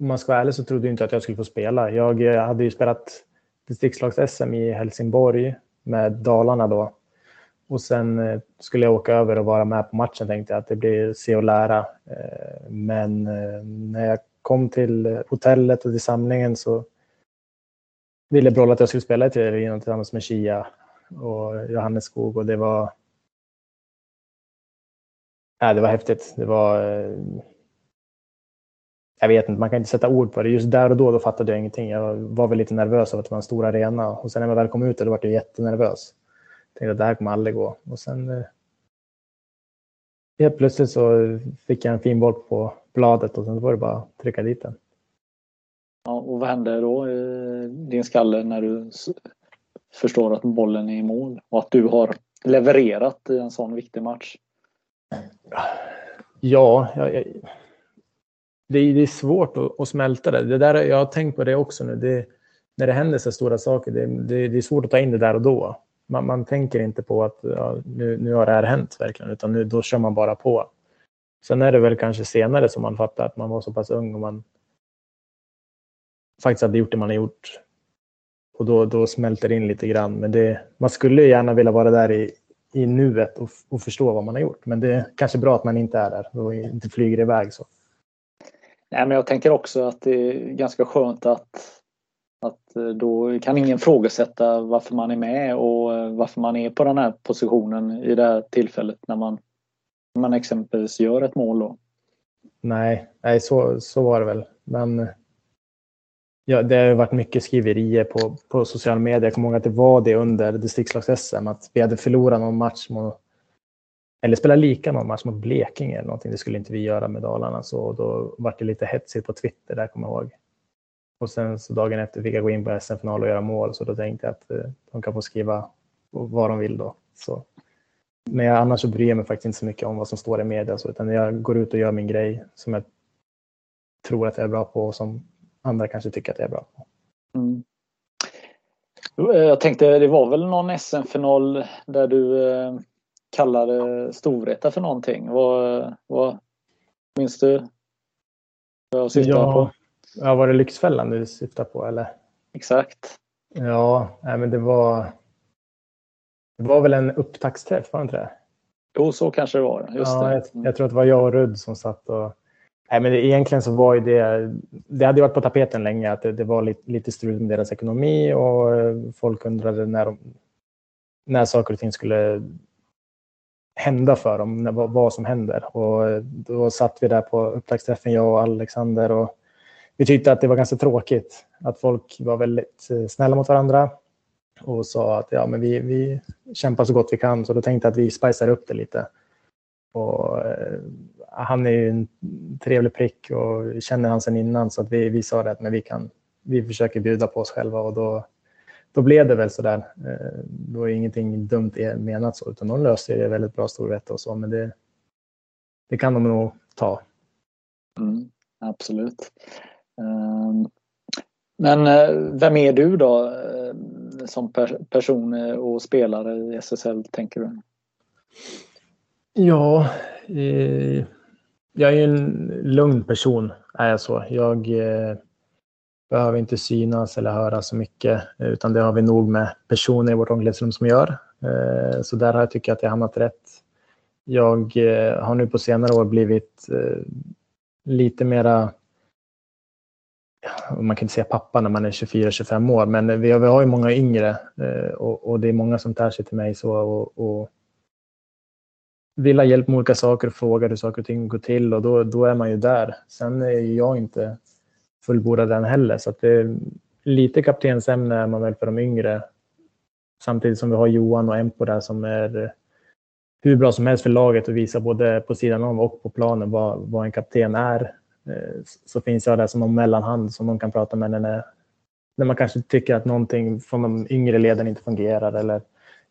om man ska vara ärlig så trodde jag inte att jag skulle få spela. Jag hade ju spelat distriktslags-SM i Helsingborg med Dalarna då. Och sen eh, skulle jag åka över och vara med på matchen tänkte jag att det blir se och lära. Eh, men eh, när jag kom till hotellet och till samlingen så ville Broll att jag skulle spela i tv tillsammans med Kia och Johannes Skog och det var Ja, det var häftigt. Det var... Eh, jag vet inte, man kan inte sätta ord på det. Just där och då, då fattade jag ingenting. Jag var väl lite nervös av att det var en stor arena. Och sen när man väl kom ut då var jag jättenervös. Tänkte att det här kommer aldrig gå. Och sen... Eh, helt plötsligt så fick jag en fin boll på bladet och sen var det bara att trycka dit den. Ja, och vad hände då i din skalle när du förstår att bollen är i mål och att du har levererat i en sån viktig match? Ja, jag, jag, det, är, det är svårt att, att, smälta det. det där, jag har tänkt på det också nu. Det, när det händer så stora saker, det, det, är svårt att ta in det där och då. Man, man tänker inte på att ja, nu, nu har det här hänt verkligen, utan nu, då kör man bara på. Sen är det väl kanske senare som man fattar att man var så pass ung och man faktiskt hade gjort det man har gjort. Och då, då smälter det in lite grann. Men det, man skulle gärna vilja vara där i, i nuet och, och förstå vad man har gjort. Men det är kanske bra att man inte är där och inte flyger iväg så. Nej, men jag tänker också att det är ganska skönt att, att eh, då kan ingen frågasätta varför man är med och eh, varför man är på den här positionen i det här tillfället när man, när man exempelvis gör ett mål. Då. Nej, nej så, så var det väl. Men Ja, det har varit mycket skriverier på, på sociala medier. Jag kommer ihåg att det var det under distriktslags-SM, att vi hade förlorat någon match mot, eller spelat lika någon match mot Blekinge eller någonting. Det skulle inte vi göra med Dalarna. Så då var det lite hetsigt på Twitter där, kommer jag ihåg. Och sen så dagen efter fick jag gå in på SM-final och göra mål, så då tänkte jag att eh, de kan få skriva vad de vill då. Så. Men jag, annars så bryr jag mig faktiskt inte så mycket om vad som står i media, så, utan jag går ut och gör min grej som jag tror att jag är bra på och som andra kanske tycker att det är bra. Mm. Jag tänkte, det var väl någon SM-final där du eh, kallade Storvreta för någonting. Vad, vad minns du vad jag syftar ja, på? Ja, var det Lyxfällan du syftar på eller? Exakt. Ja, nej, men det var. Det var väl en upptaktsträff, var det inte det? Jo, så kanske det var. Just ja, det. Jag, jag, tror att det var jag och Rudd som satt och... Nej, men det, egentligen så var ju det... Det hade varit på tapeten länge att det, det var lite, lite strul med deras ekonomi och folk undrade när, de, när saker och ting skulle hända för dem, när, vad, vad som händer. Och då satt vi där på upptaktsträffen, jag och Alexander. Och vi tyckte att det var ganska tråkigt att folk var väldigt eh, snälla mot varandra och sa att ja, men vi, vi kämpar så gott vi kan. Så då tänkte jag att vi spicar upp det lite. Och, eh, han är ju en trevlig prick och känner han sen innan så att vi, vi sa det att men vi, kan, vi försöker bjuda på oss själva och då, då blev det väl så där. Eh, då är ingenting dumt menat så utan de löste det väldigt bra Storvreta och så men det, det kan de nog ta. Mm, absolut. Ehm, men eh, vem är du då eh, som person eh, och spelare i SSL tänker du? Ja, eh, jag är en lugn person är jag så. Jag eh, behöver inte synas eller höra så mycket utan det har vi nog med personer i vårt omklädningsrum som gör. Eh, så där har jag tyckt att jag hamnat rätt. Jag eh, har nu på senare år blivit eh, lite mera man kan inte säga pappa när man är 24-25 år, men vi har, vi har ju många yngre eh, och, och, det är många som tar sig till mig så och, och vill ha hjälp med olika saker och frågar hur saker och ting går till och då, då är man ju där. Sen är jag inte fullbordad än heller så att det är lite kaptensämne är man väl för de yngre. Samtidigt som vi har Johan och Empo där som är eh, hur bra som helst för laget och visar både på sidan om och på planen vad, vad en kapten är så finns jag där som en mellanhand som man kan prata med när, när man kanske tycker att någonting från de yngre leden inte fungerar eller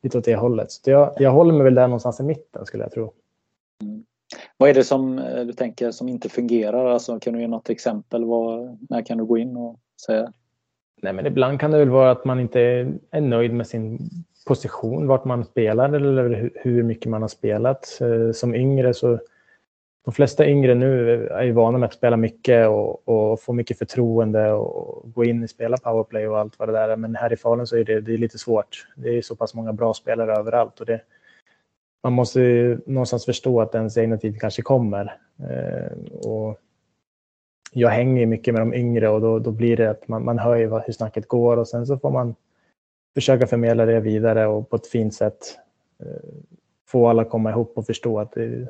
lite åt det hållet. Så jag, jag håller mig väl där någonstans i mitten skulle jag tro. Mm. Vad är det som eh, du tänker som inte fungerar? Alltså, kan du ge något exempel? Vad, när kan du gå in och säga? Nej, men ibland kan det väl vara att man inte är nöjd med sin position, vart man spelar eller hur mycket man har spelat. Eh, som yngre så de flesta yngre nu är ju vana med att spela mycket och, och få mycket förtroende och gå in och spela powerplay och allt vad det där är. Men här i Falun så är det, det är lite svårt. Det är så pass många bra spelare överallt och det, man måste ju någonstans förstå att ens egna tid kanske kommer. Eh, och jag hänger mycket med de yngre och då, då blir det att man, man hör ju hur snacket går och sen så får man försöka förmedla det vidare och på ett fint sätt eh, få alla komma ihop och förstå att det,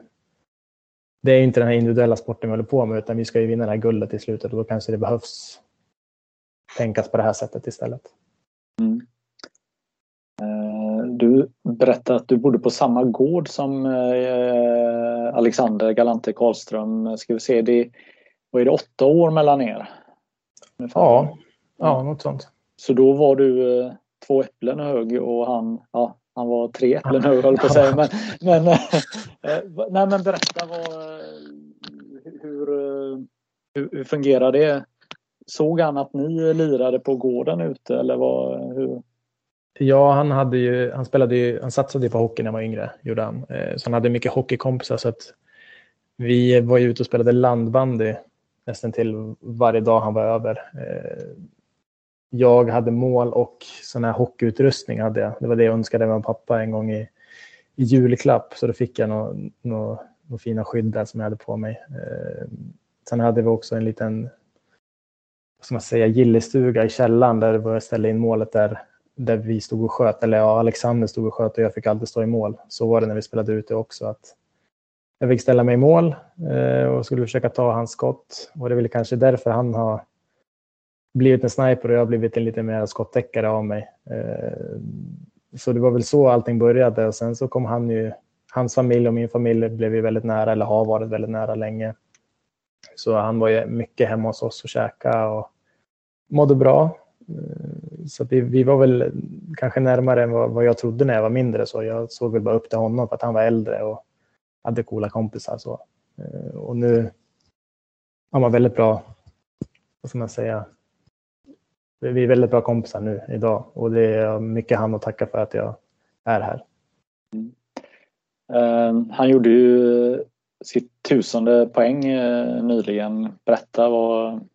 det är inte den här individuella sporten vi håller på med utan vi ska ju vinna det här guldet i slutet och då kanske det behövs tänkas på det här sättet istället. Mm. Eh, du berättade att du bodde på samma gård som eh, Alexander Galante Karlström. Ska vi se, det vad är det, åtta år mellan er? Ja, ja, något sånt. Så då var du eh, två äpplen hög och han, ja, han var tre äpplen hög höll på att säga. Men, men, äh, nej, men berätta vad, hur, hur, hur fungerar det? Såg han att ni lirade på gården ute eller vad, hur? Ja, han, hade ju, han, spelade ju, han satsade ju på hockey när han var yngre, gjorde han. Så han hade mycket hockeykompisar så att vi var ute och spelade landbandy nästan till varje dag han var över jag hade mål och sån här hockeyutrustning. Hade jag. Det var det jag önskade mig pappa en gång i, i julklapp. Så då fick jag några nå, nå fina skydd där som jag hade på mig. Eh, sen hade vi också en liten vad ska man säga, gillestuga i källaren där jag ställde in målet där, där vi stod och sköt. Eller ja, Alexander stod och sköt och jag fick alltid stå i mål. Så var det när vi spelade ute också. att Jag fick ställa mig i mål eh, och skulle försöka ta hans skott. Och det är väl kanske därför han har blivit en sniper och jag har blivit en lite mer skottäckare av mig. Eh, så det var väl så allting började och sen så kom han ju, hans familj och min familj blev ju väldigt nära eller har varit väldigt nära länge. Så han var ju mycket hemma hos oss och käka och mådde bra. Eh, så vi, vi var väl kanske närmare än vad, vad jag trodde när jag var mindre. Så jag såg väl bara upp till honom för att han var äldre och hade coola kompisar. Så. Eh, och nu har man väldigt bra, vad ska man säga, vi är väldigt bra kompisar nu idag och det är mycket han att tacka för att jag är här. Mm. Uh, han gjorde ju sitt tusende poäng uh, nyligen. Berätta vad,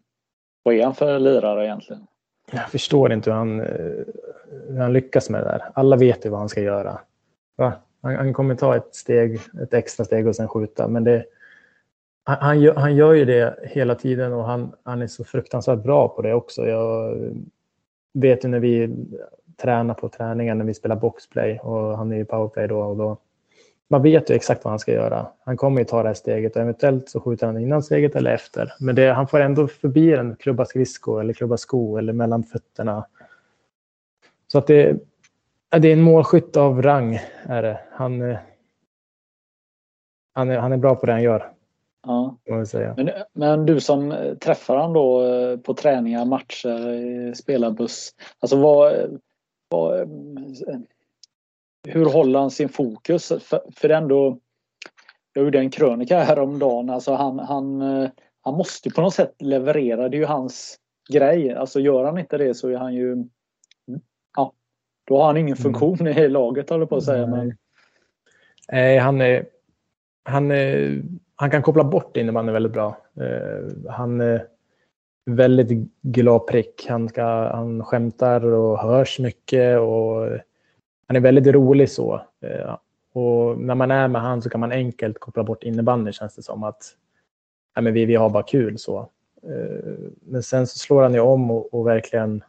vad är han för lirare egentligen? Jag förstår inte hur han, uh, hur han lyckas med det där. Alla vet ju vad han ska göra. Va? Han, han kommer ta ett steg, ett extra steg och sen skjuta. Men det, han, han, gör, han gör ju det hela tiden och han, han är så fruktansvärt bra på det också. Jag vet ju när vi tränar på träningen när vi spelar boxplay och han är i powerplay då och då. Man vet ju exakt vad han ska göra. Han kommer ju ta det här steget och eventuellt så skjuter han innan steget eller efter. Men det, han får ändå förbi en klubba skridsko eller klubba sko eller mellan fötterna. Så att det, det är en målskytt av rang. Är det. Han, eh, han, är, han är bra på det han gör. Ja. Men, men, du som träffar han då eh, på träningar, matcher, spelarbuss. Alltså vad, vad, eh, hur håller han sin fokus? För, för ändå, jag gjorde en krönika häromdagen. Alltså han, han, han måste på något sätt leverera. Det är ju hans grej. Alltså gör han inte det så är han ju då har han ingen mm. funktion i laget håller på att säga. Men... Nej, han, är, han, är, han kan koppla bort innebandyn väldigt bra. Eh, han är väldigt glad prick. Han, ska, han skämtar och hörs mycket och han är väldigt rolig så. Eh, och när man är med han så kan man enkelt koppla bort innebandyn känns det som att nej, men vi, vi har bara kul så. Eh, men sen så slår han ju om och, och verkligen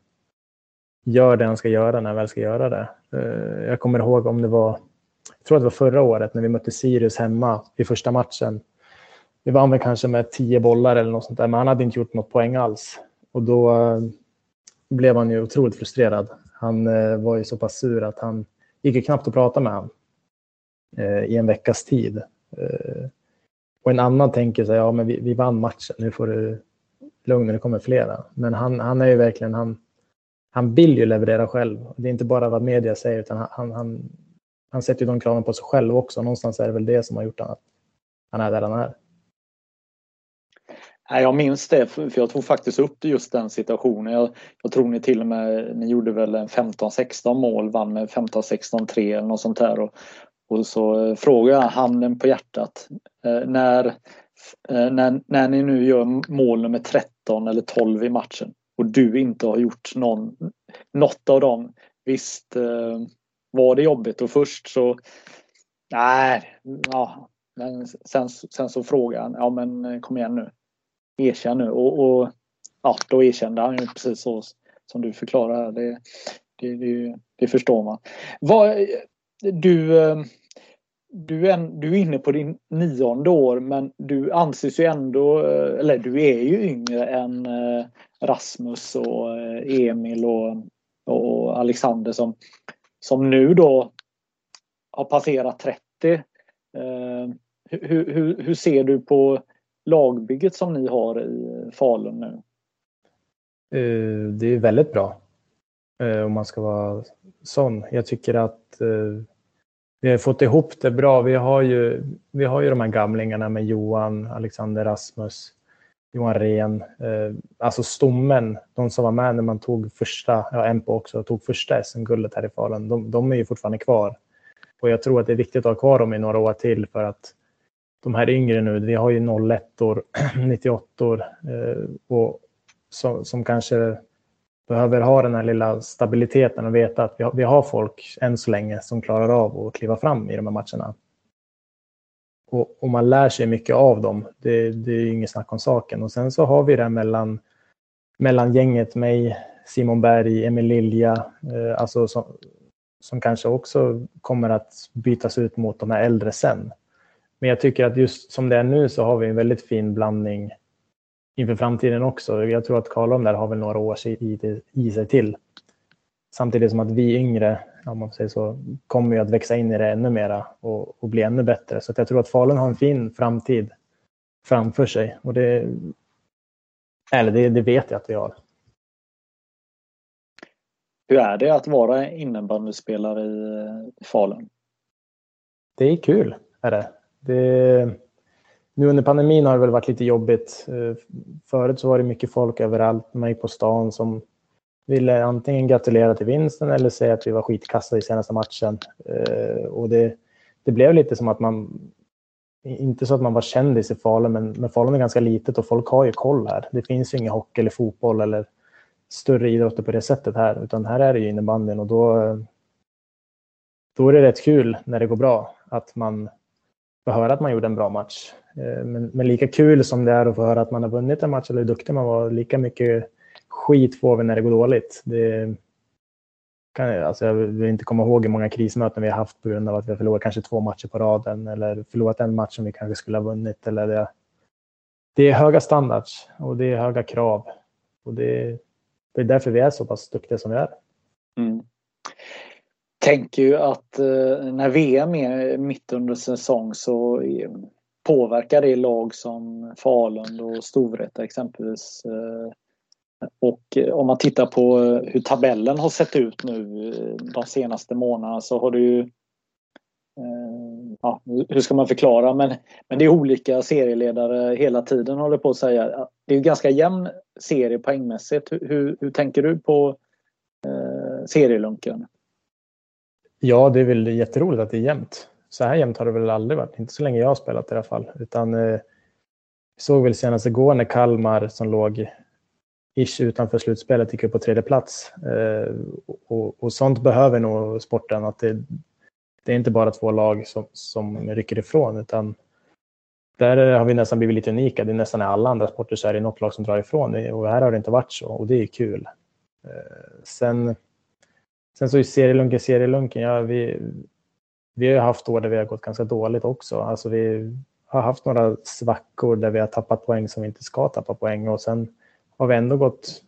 gör det han ska göra när han väl ska göra det. Eh, jag kommer ihåg om det var, jag tror att det var förra året när vi mötte Sirius hemma i första matchen. Vi vann väl kanske med tio bollar eller något sånt där, men han hade inte gjort något poäng alls. Och då eh, blev han ju otroligt frustrerad. Han eh, var ju så pass sur att han gick knappt att prata med honom eh, i en veckas tid. Och en annan tänker sig, ja men vi, vi vann matchen, nu får du lugn det kommer flera. Men han, han är ju verkligen, han, han vill ju leverera själv. Det är inte bara vad media säger utan han, han, han sätter ju de kraven på sig själv också. Någonstans är det väl det som har gjort att han är där han är. Jag minns det, för jag tog faktiskt upp just den situationen. Jag, jag tror ni till och med, ni gjorde väl en 15-16 mål, vann med 15-16-3 eller något sånt där. Och, och så eh, frågade jag handen på hjärtat. Eh, när, eh, när, när ni nu gör mål nummer 13 eller 12 i matchen, och du inte har gjort någon, något av dem. Visst eh, var det jobbigt och först så nej, ja, men sen, sen så frågade han, ja men eh, kom igen nu, erkänn nu och, och ja, då erkände han ju precis så som du förklarar. Det, det, det, det förstår man. Vad, du, eh, du är, du är inne på din nionde år men du anses ju ändå, eh, eller du är ju yngre än eh, Rasmus och Emil och, och Alexander som, som nu då har passerat 30. Hur, hur, hur ser du på lagbygget som ni har i Falun nu? Eh, det är väldigt bra. Eh, om man ska vara sån. Jag tycker att eh, vi har fått ihop det bra. Vi har ju, vi har ju de här gamlingarna med Johan, Alexander, Rasmus. Johan Rehn, alltså stommen, de som var med när man tog första, ja Empo också, tog första SM-guldet här i Falun, de, de, är ju fortfarande kvar. Och jag tror att det är viktigt att ha kvar dem i några år till för att de här yngre nu, vi har ju 01 år, [clears throat] 98 år eh, och som, som, kanske behöver ha den här lilla stabiliteten och veta att vi har, vi har folk än så länge som klarar av att kliva fram i de här matcherna. Och, och, man lär sig mycket av dem. Det, det är inget snack om saken. Och sen så har vi det mellan, mellan gänget, mig, Simon Berg, Emil Lilja, eh, alltså som, som kanske också kommer att bytas ut mot de här äldre sen. Men jag tycker att just som det är nu så har vi en väldigt fin blandning inför framtiden också. Jag tror att Karlholm där har väl några år i, sig till. Samtidigt som att vi yngre om man säger så, kommer ju att växa in i det ännu mera och, och bli ännu bättre. Så jag tror att Falun har en fin framtid framför sig. Och det, eller det, det vet jag att vi har. Hur är det att vara innebandyspelare i Falun? Det är kul. Är det det. Nu under pandemin har det väl varit lite jobbigt. Eh, förut så var det mycket folk överallt. Man gick på stan som ville antingen gratulera till vinsten eller säga att vi var skitkassa i senaste matchen. Eh, och det, det blev lite som att man, inte så att man var kändis i Falun, men, men Falun är ganska litet och folk har ju koll här. Det finns ju ingen hockey eller fotboll eller större idrotter på det sättet här, utan här är det ju innebandyn och då, då är det rätt kul när det går bra att man få höra att man gjorde en bra match. Eh, men, men, lika kul som det är att få höra att man har vunnit en match eller hur duktig man var, lika mycket skit får vi när det går dåligt. Det kan, alltså jag vill inte komma ihåg hur många krismöten vi har haft på grund av att vi har förlorat kanske två matcher på raden eller förlorat en match som vi kanske skulle ha vunnit. Eller det, det är höga standards och det är höga krav. Och det, det är därför vi är så pass duktiga som vi är. Mm. Tänker ju att eh, när VM är mitt under säsong så påverkar det lag som Falun och Storvreta exempelvis eh, och eh, om man tittar på hur tabellen har sett ut nu eh, de senaste månaderna så har det ju Ja, hur ska man förklara? Men, men det är olika serieledare hela tiden håller på att säga. Det är ganska jämn serie poängmässigt. Hur, hur, hur tänker du på eh, serielunken? Ja, det är väl jätteroligt att det är jämnt. Så här jämnt har det väl aldrig varit, inte så länge jag har spelat i alla fall. Utan eh, såg väl senast igår när Kalmar som låg ish utanför slutspelet gick upp på tredje plats. Eh, och, och, sånt behöver nog sporten. Att det, det är inte bara två lag som, som rycker ifrån utan där har vi nästan blivit lite unika. Det är nästan i alla andra sporter så är det något lag som drar ifrån och här har det inte varit så och det är kul. Eh, sen, sen så är serielunken serielunken. Ja, vi, vi har haft år där vi har gått ganska dåligt också. Alltså vi har haft några svackor där vi har tappat poäng som vi inte ska tappa poäng och sen har vi ändå gått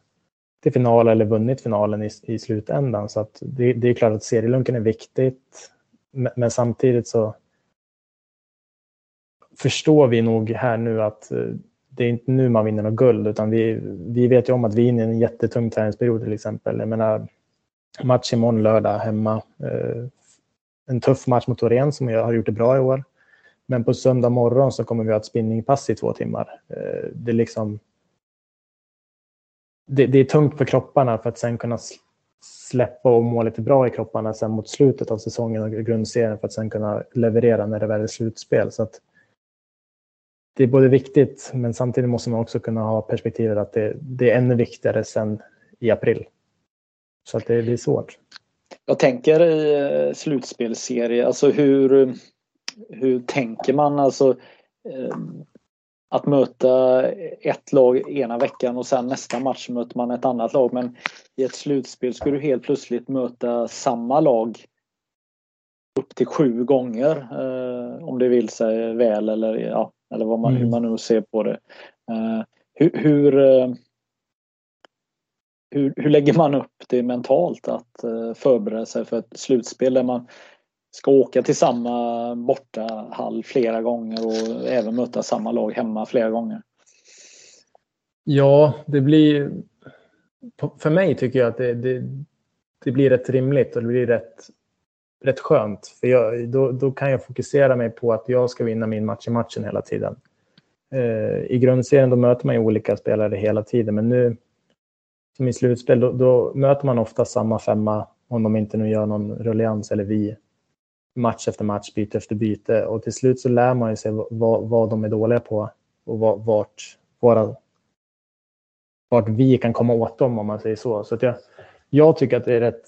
till final eller vunnit finalen i, i slutändan. Så att det, det är klart att serielunken är viktigt. Men, men, samtidigt så förstår vi nog här nu att eh, det är inte nu man vinner något guld utan vi, vi vet ju om att vi är inne i en jättetung träningsperiod till exempel. Jag menar match imorgon lördag hemma. Eh, en tuff match mot Torén som har gjort det bra i år. Men på söndag morgon så kommer vi ha ett spinningpass i två timmar. Eh, det är liksom det, det, är tungt för kropparna för att sen kunna släppa och må lite bra i kropparna sen mot slutet av säsongen och grundserien för att sen kunna leverera när det väl är slutspel. Så att det är både viktigt men samtidigt måste man också kunna ha perspektivet att det, det är ännu viktigare sen i april. Så att det, är svårt. Jag tänker i eh, slutspelserie, alltså hur, hur tänker man? Alltså, eh, att möta ett lag ena veckan och sen nästa match möter man ett annat lag. Men i ett slutspel ska du helt plötsligt möta samma lag upp till sju gånger eh, om det vill sig väl eller, ja, eller vad man, mm. hur man nu ser på det. Hur, hur, hur, hur, lägger man upp det mentalt att eh, förbereda sig för ett slutspel där man ska åka till samma bortahall flera gånger och även möta samma lag hemma flera gånger. Ja, det blir... För mig tycker jag att det, det, det blir rätt rimligt och det blir rätt, rätt skönt. För jag, då, då kan jag fokusera mig på att jag ska vinna min match i matchen hela tiden. Eh, I grundserien då möter man ju olika spelare hela tiden, men nu som i slutspel då, då möter man ofta samma femma om de inte nu gör någon ruljans, eller vi match efter match, byte efter byte och till slut så lär man sig vad, vad de är dåliga på och vad, vart, våra, vart vi kan komma åt dem om man säger så. Så jag, jag tycker att det är rätt,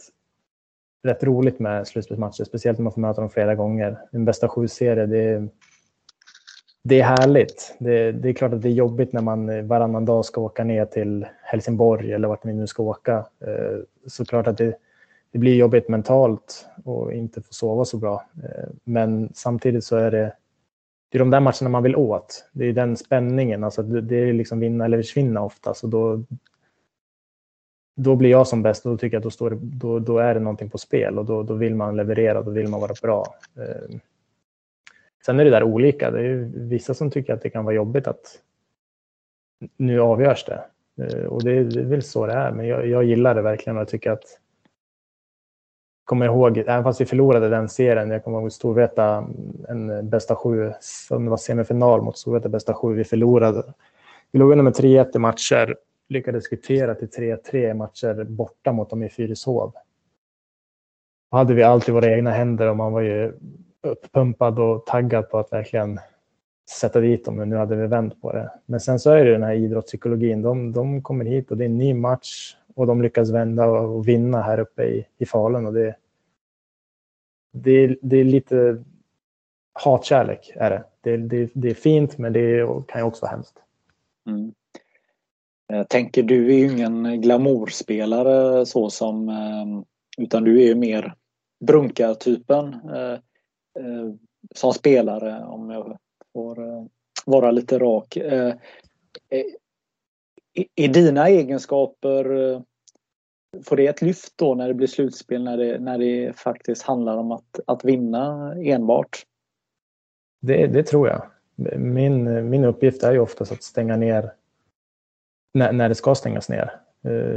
rätt roligt med slutspelsmatcher, speciellt när man får möta dem flera gånger. En bästa sju-serie, det, det är härligt. Det, det, är klart att det är jobbigt när man eh, varannan dag ska åka ner till Helsingborg eller vart vi nu ska åka. Eh, såklart att det, det blir jobbigt mentalt och inte få sova så bra. Eh, men samtidigt så är det, det är de där matcherna man vill åt. Det är den spänningen, alltså det är liksom vinna eller försvinna ofta. Så då, då blir jag som bäst och då tycker jag att då, står då, då är det någonting på spel och då, då vill man leverera, då vill man vara bra. Sen är det där olika. Det är vissa som tycker att det kan vara jobbigt att nu avgörs det. Eh, och det, är väl så det är, men jag, jag gillar det verkligen och jag tycker att kommer ihåg, även fast vi förlorade den serien, jag kommer ihåg Storvreta, en bästa sju, som det var semifinal mot Storvreta bästa sju, vi förlorade. Vi låg under med 3-1 i matcher lyckades kvittera till 3-3 matcher borta mot dem i Fyrishov. Då hade vi alltid våra egna händer och man var ju uppumpad och taggad på att verkligen sätta dit dem. Men nu hade vi vänt på det. Men sen så är det den här idrottspsykologin. De, de kommer hit och det är en ny match och de lyckas vända och vinna här uppe i, i Falun. Och det, det, det är lite hatkärlek är det. Det, det. det, är fint men det kan ju också vara hemskt. Mm. Jag tänker du är ju ingen glamourspelare så som eh, utan du är ju mer brunkartypen typen eh, Eh, som spelare om jag får eh, vara lite rak. Eh, eh, är dina egenskaper Får det ett lyft då när det blir slutspel när det, när det faktiskt handlar om att, att vinna enbart? Det, det tror jag. Min, min uppgift är ju oftast att stänga ner när, när det ska stängas ner.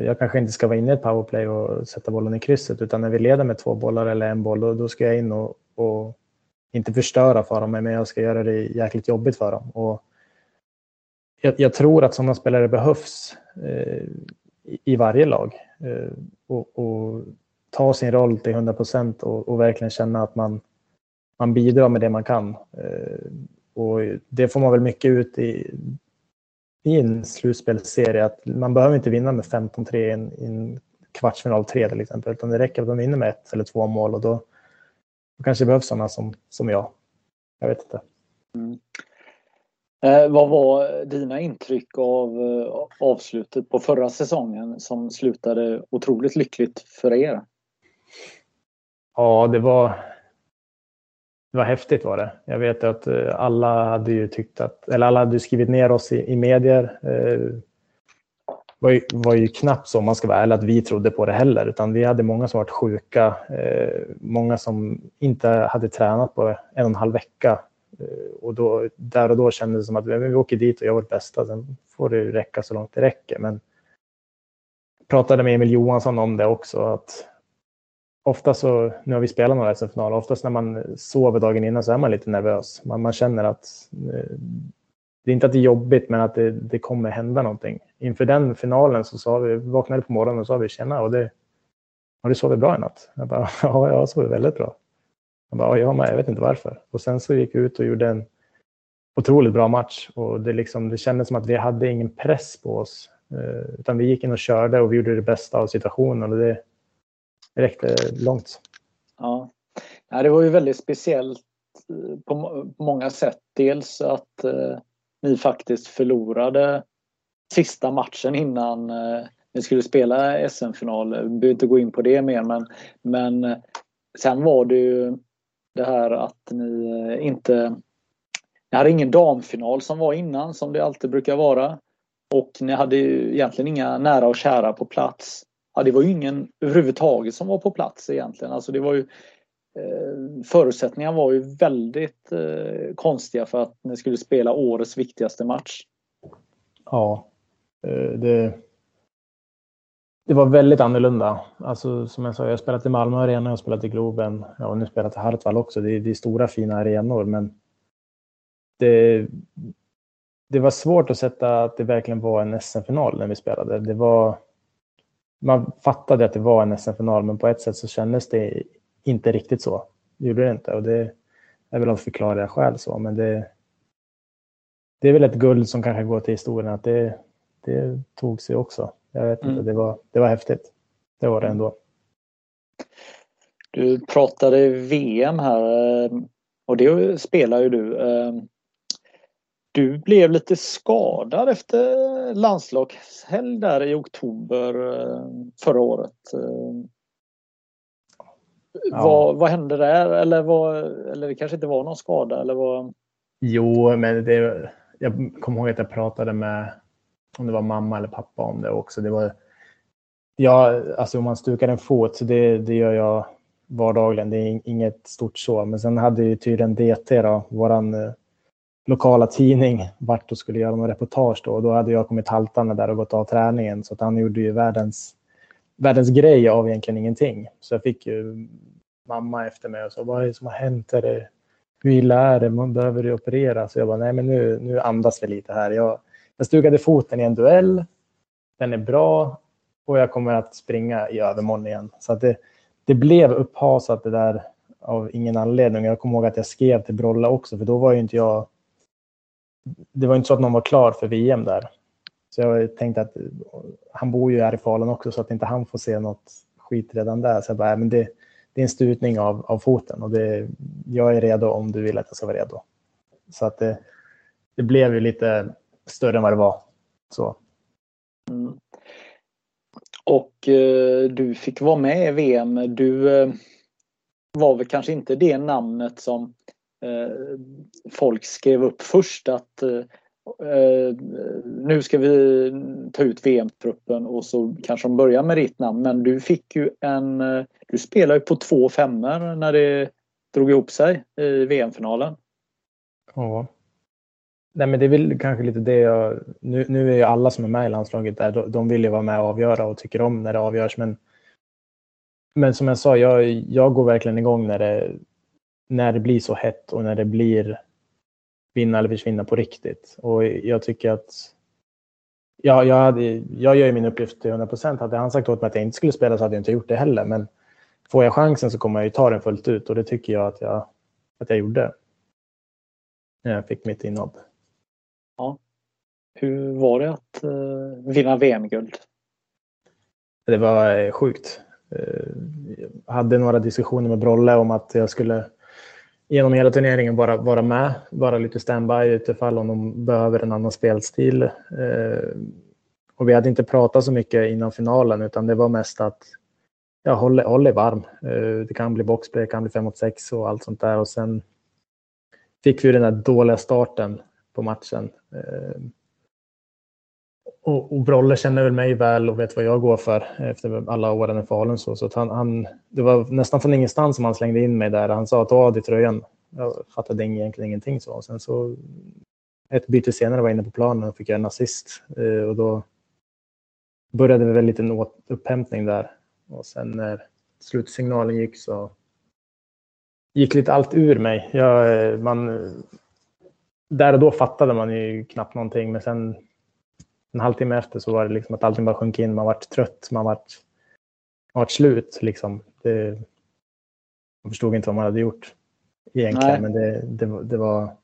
Jag kanske inte ska vara inne i ett powerplay och sätta bollen i krysset utan när vi leder med två bollar eller en boll då, då ska jag in och, och, inte förstöra för dem men jag ska göra det jäkligt jobbigt för dem. Och jag, jag tror att sådana spelare behövs eh, i, i, varje lag. Eh, och, och, ta sin roll till 100 procent och, och, verkligen känna att man, man bidrar med det man kan. Eh, och det får man väl mycket ut i i en slutspelsserie att man behöver inte vinna med 15-3 i en, en kvartsfinal 3 till exempel, utan det räcker att man vinner med ett eller två mål och då, då kanske det behövs sådana som, som jag. Jag vet inte. Mm. Eh, vad var dina intryck av eh, avslutet på förra säsongen som slutade otroligt lyckligt för er? Ja, det var, det var häftigt var det. Jag vet att eh, alla hade ju tyckt att, eller alla hade skrivit ner oss i, i medier. Eh, var ju, var ju knappt så, om man ska vara ärlig, att vi trodde på det heller. Utan vi hade många som varit sjuka, eh, många som inte hade tränat på en och en halv vecka. Eh, och då, där och då kändes det som att vi åker dit och gör vårt bästa, sen får det räcka så långt det räcker. Men jag pratade med Emil Johansson om det också, att ofta så, nu har vi spelat några SM-finaler, oftast när man sover dagen innan så är man lite nervös. Man, man känner att eh, det är inte att det är jobbigt, men att det, det kommer hända någonting. Inför den finalen så sa vi, vaknade på morgonen och sa vi tjena, och det, har du sovit bra i natt? Jag bara, [laughs] ja, jag har sovit väldigt bra. Jag bara, ja, jag vet inte varför. Och sen så gick vi ut och gjorde en otroligt bra match och det, liksom, det kändes som att vi hade ingen press på oss. Eh, utan vi gick in och körde och vi gjorde det bästa av situationen. Och det, räckte långt. Ja. ja, det var ju väldigt speciellt eh, på många sätt. Dels att eh, ni faktiskt förlorade sista matchen innan eh, ni skulle spela SM-final. Vi behöver inte gå in på det mer men, men eh, sen var det ju det här att ni eh, inte ni hade ingen damfinal som var innan som det alltid brukar vara. Och ni hade ju egentligen inga nära och kära på plats ja, det var ju ingen överhuvudtaget som var på plats egentligen. Alltså det var ju, Eh, förutsättningarna var ju väldigt eh, konstiga för att ni skulle spela årets viktigaste match. Ja, eh, det, det var väldigt annorlunda. Alltså, som jag sa, jag har spelat i Malmö Arena, jag har spelat i Globen ja, och nu spelat i Hartwall också. Det är, det är stora fina arenor, men det, det var svårt att sätta att det verkligen var en SM-final när vi spelade. Det var man fattade att det var en SM-final, men på ett sätt så kändes det inte riktigt så. Det gjorde det inte och det är väl av förklarliga skäl så, men det, det är väl ett guld som kanske går till historien att det, det tog sig också. Jag vet inte, mm. det, var, det var häftigt. Det var det ändå. Du pratade VM här eh, och det spelar ju du. Eh, du blev lite skadad efter landslagshelg där i oktober eh, förra året. Ja. Vad, vad hände där? Eller, vad, eller det kanske inte var någon skada? Eller vad? Jo, men det, jag kommer ihåg att jag pratade med om det var mamma eller pappa om det också. Det var, ja, alltså om man stukar en fot, så det, det gör jag vardagligen. Det är inget stort så. Men sen hade ju tydligen DT, då, våran eh, lokala tidning vart och skulle göra någon reportage då. Och då hade jag kommit haltande där och gått av träningen. Så att han gjorde ju världens, världens grej av egentligen ingenting. Så jag fick ju mamma efter mig och sa vad är det som har hänt? Är det, hur illa är det? Man behöver du operera? Så jag bara nej men nu, nu andas vi lite här. Jag, jag stugade foten i en duell den är bra och jag kommer att springa i övermorgon igen. Så att det, det blev upphasat det där av ingen anledning. Jag kommer ihåg att jag skrev till Brolla också, för då var ju inte jag... Det var inte så att någon var klar för VM där. Så jag tänkte att han bor ju här i Falun också, så att inte han får se något skit redan där. Så jag bara, men det, det är en stutning av, av foten och det, jag är redo om du vill att jag ska vara redo. Så att det, det blev ju lite större än vad det var. Så. Mm. Och eh, du fick vara med i VM. Du eh, var väl kanske inte det namnet som eh, folk skrev upp först att eh, eh, nu ska vi ta ut VM-truppen och så kanske de börjar med ditt namn. Men du fick ju en... Eh, du spelade ju på två femmor när det drog ihop sig i VM-finalen. Ja. Nej, men det är väl kanske lite det jag... Nu, nu är ju alla som är med i landslaget där, de, de vill ju vara med och avgöra och tycker om när det avgörs. Men, men som jag sa, jag, jag går verkligen igång när det, när det blir så hett och när det blir vinna eller försvinna på riktigt. Och jag tycker att ja, jag, hade, jag gör ju min uppgift till 100 procent. Hade han sagt åt mig att jag inte skulle spela så hade jag inte gjort det heller. Men får jag chansen så kommer jag ju ta den fullt ut och det tycker jag att jag, att jag gjorde. När jag fick mitt inhopp. Ja. Hur var det att uh, vinna VM-guld? Det var uh, sjukt. Uh, jag hade några diskussioner med Brolle om att jag skulle genom hela turneringen bara vara med, vara lite standby utifall om de behöver en annan spelstil. Eh, och vi hade inte pratat så mycket innan finalen utan det var mest att ja, håll, håll dig varm. Eh, det kan bli boxplay, det kan bli 5 mot 6 och allt sånt där. Och sen fick vi den där dåliga starten på matchen. Eh, och, och Brolle känner väl mig väl och vet vad jag går för efter alla åren i Falun. Så, så han, han, det var nästan från ingenstans som han slängde in mig där. Han sa ta av dig tröjan. Jag fattade egentligen ingenting. Så. Och sen så ett byte senare var jag inne på planen och fick göra en assist. Eh, och då började vi väl lite upphämtning där. Och sen när slutsignalen gick så gick lite allt ur mig. Jag, eh, man, där och då fattade man ju knappt någonting, men sen en halvtimme efter så var det liksom att allting bara sjönk in. Man vart trött, man vart, man vart slut. Liksom. Det, man förstod inte vad man hade gjort egentligen, nej. men det, det, det, var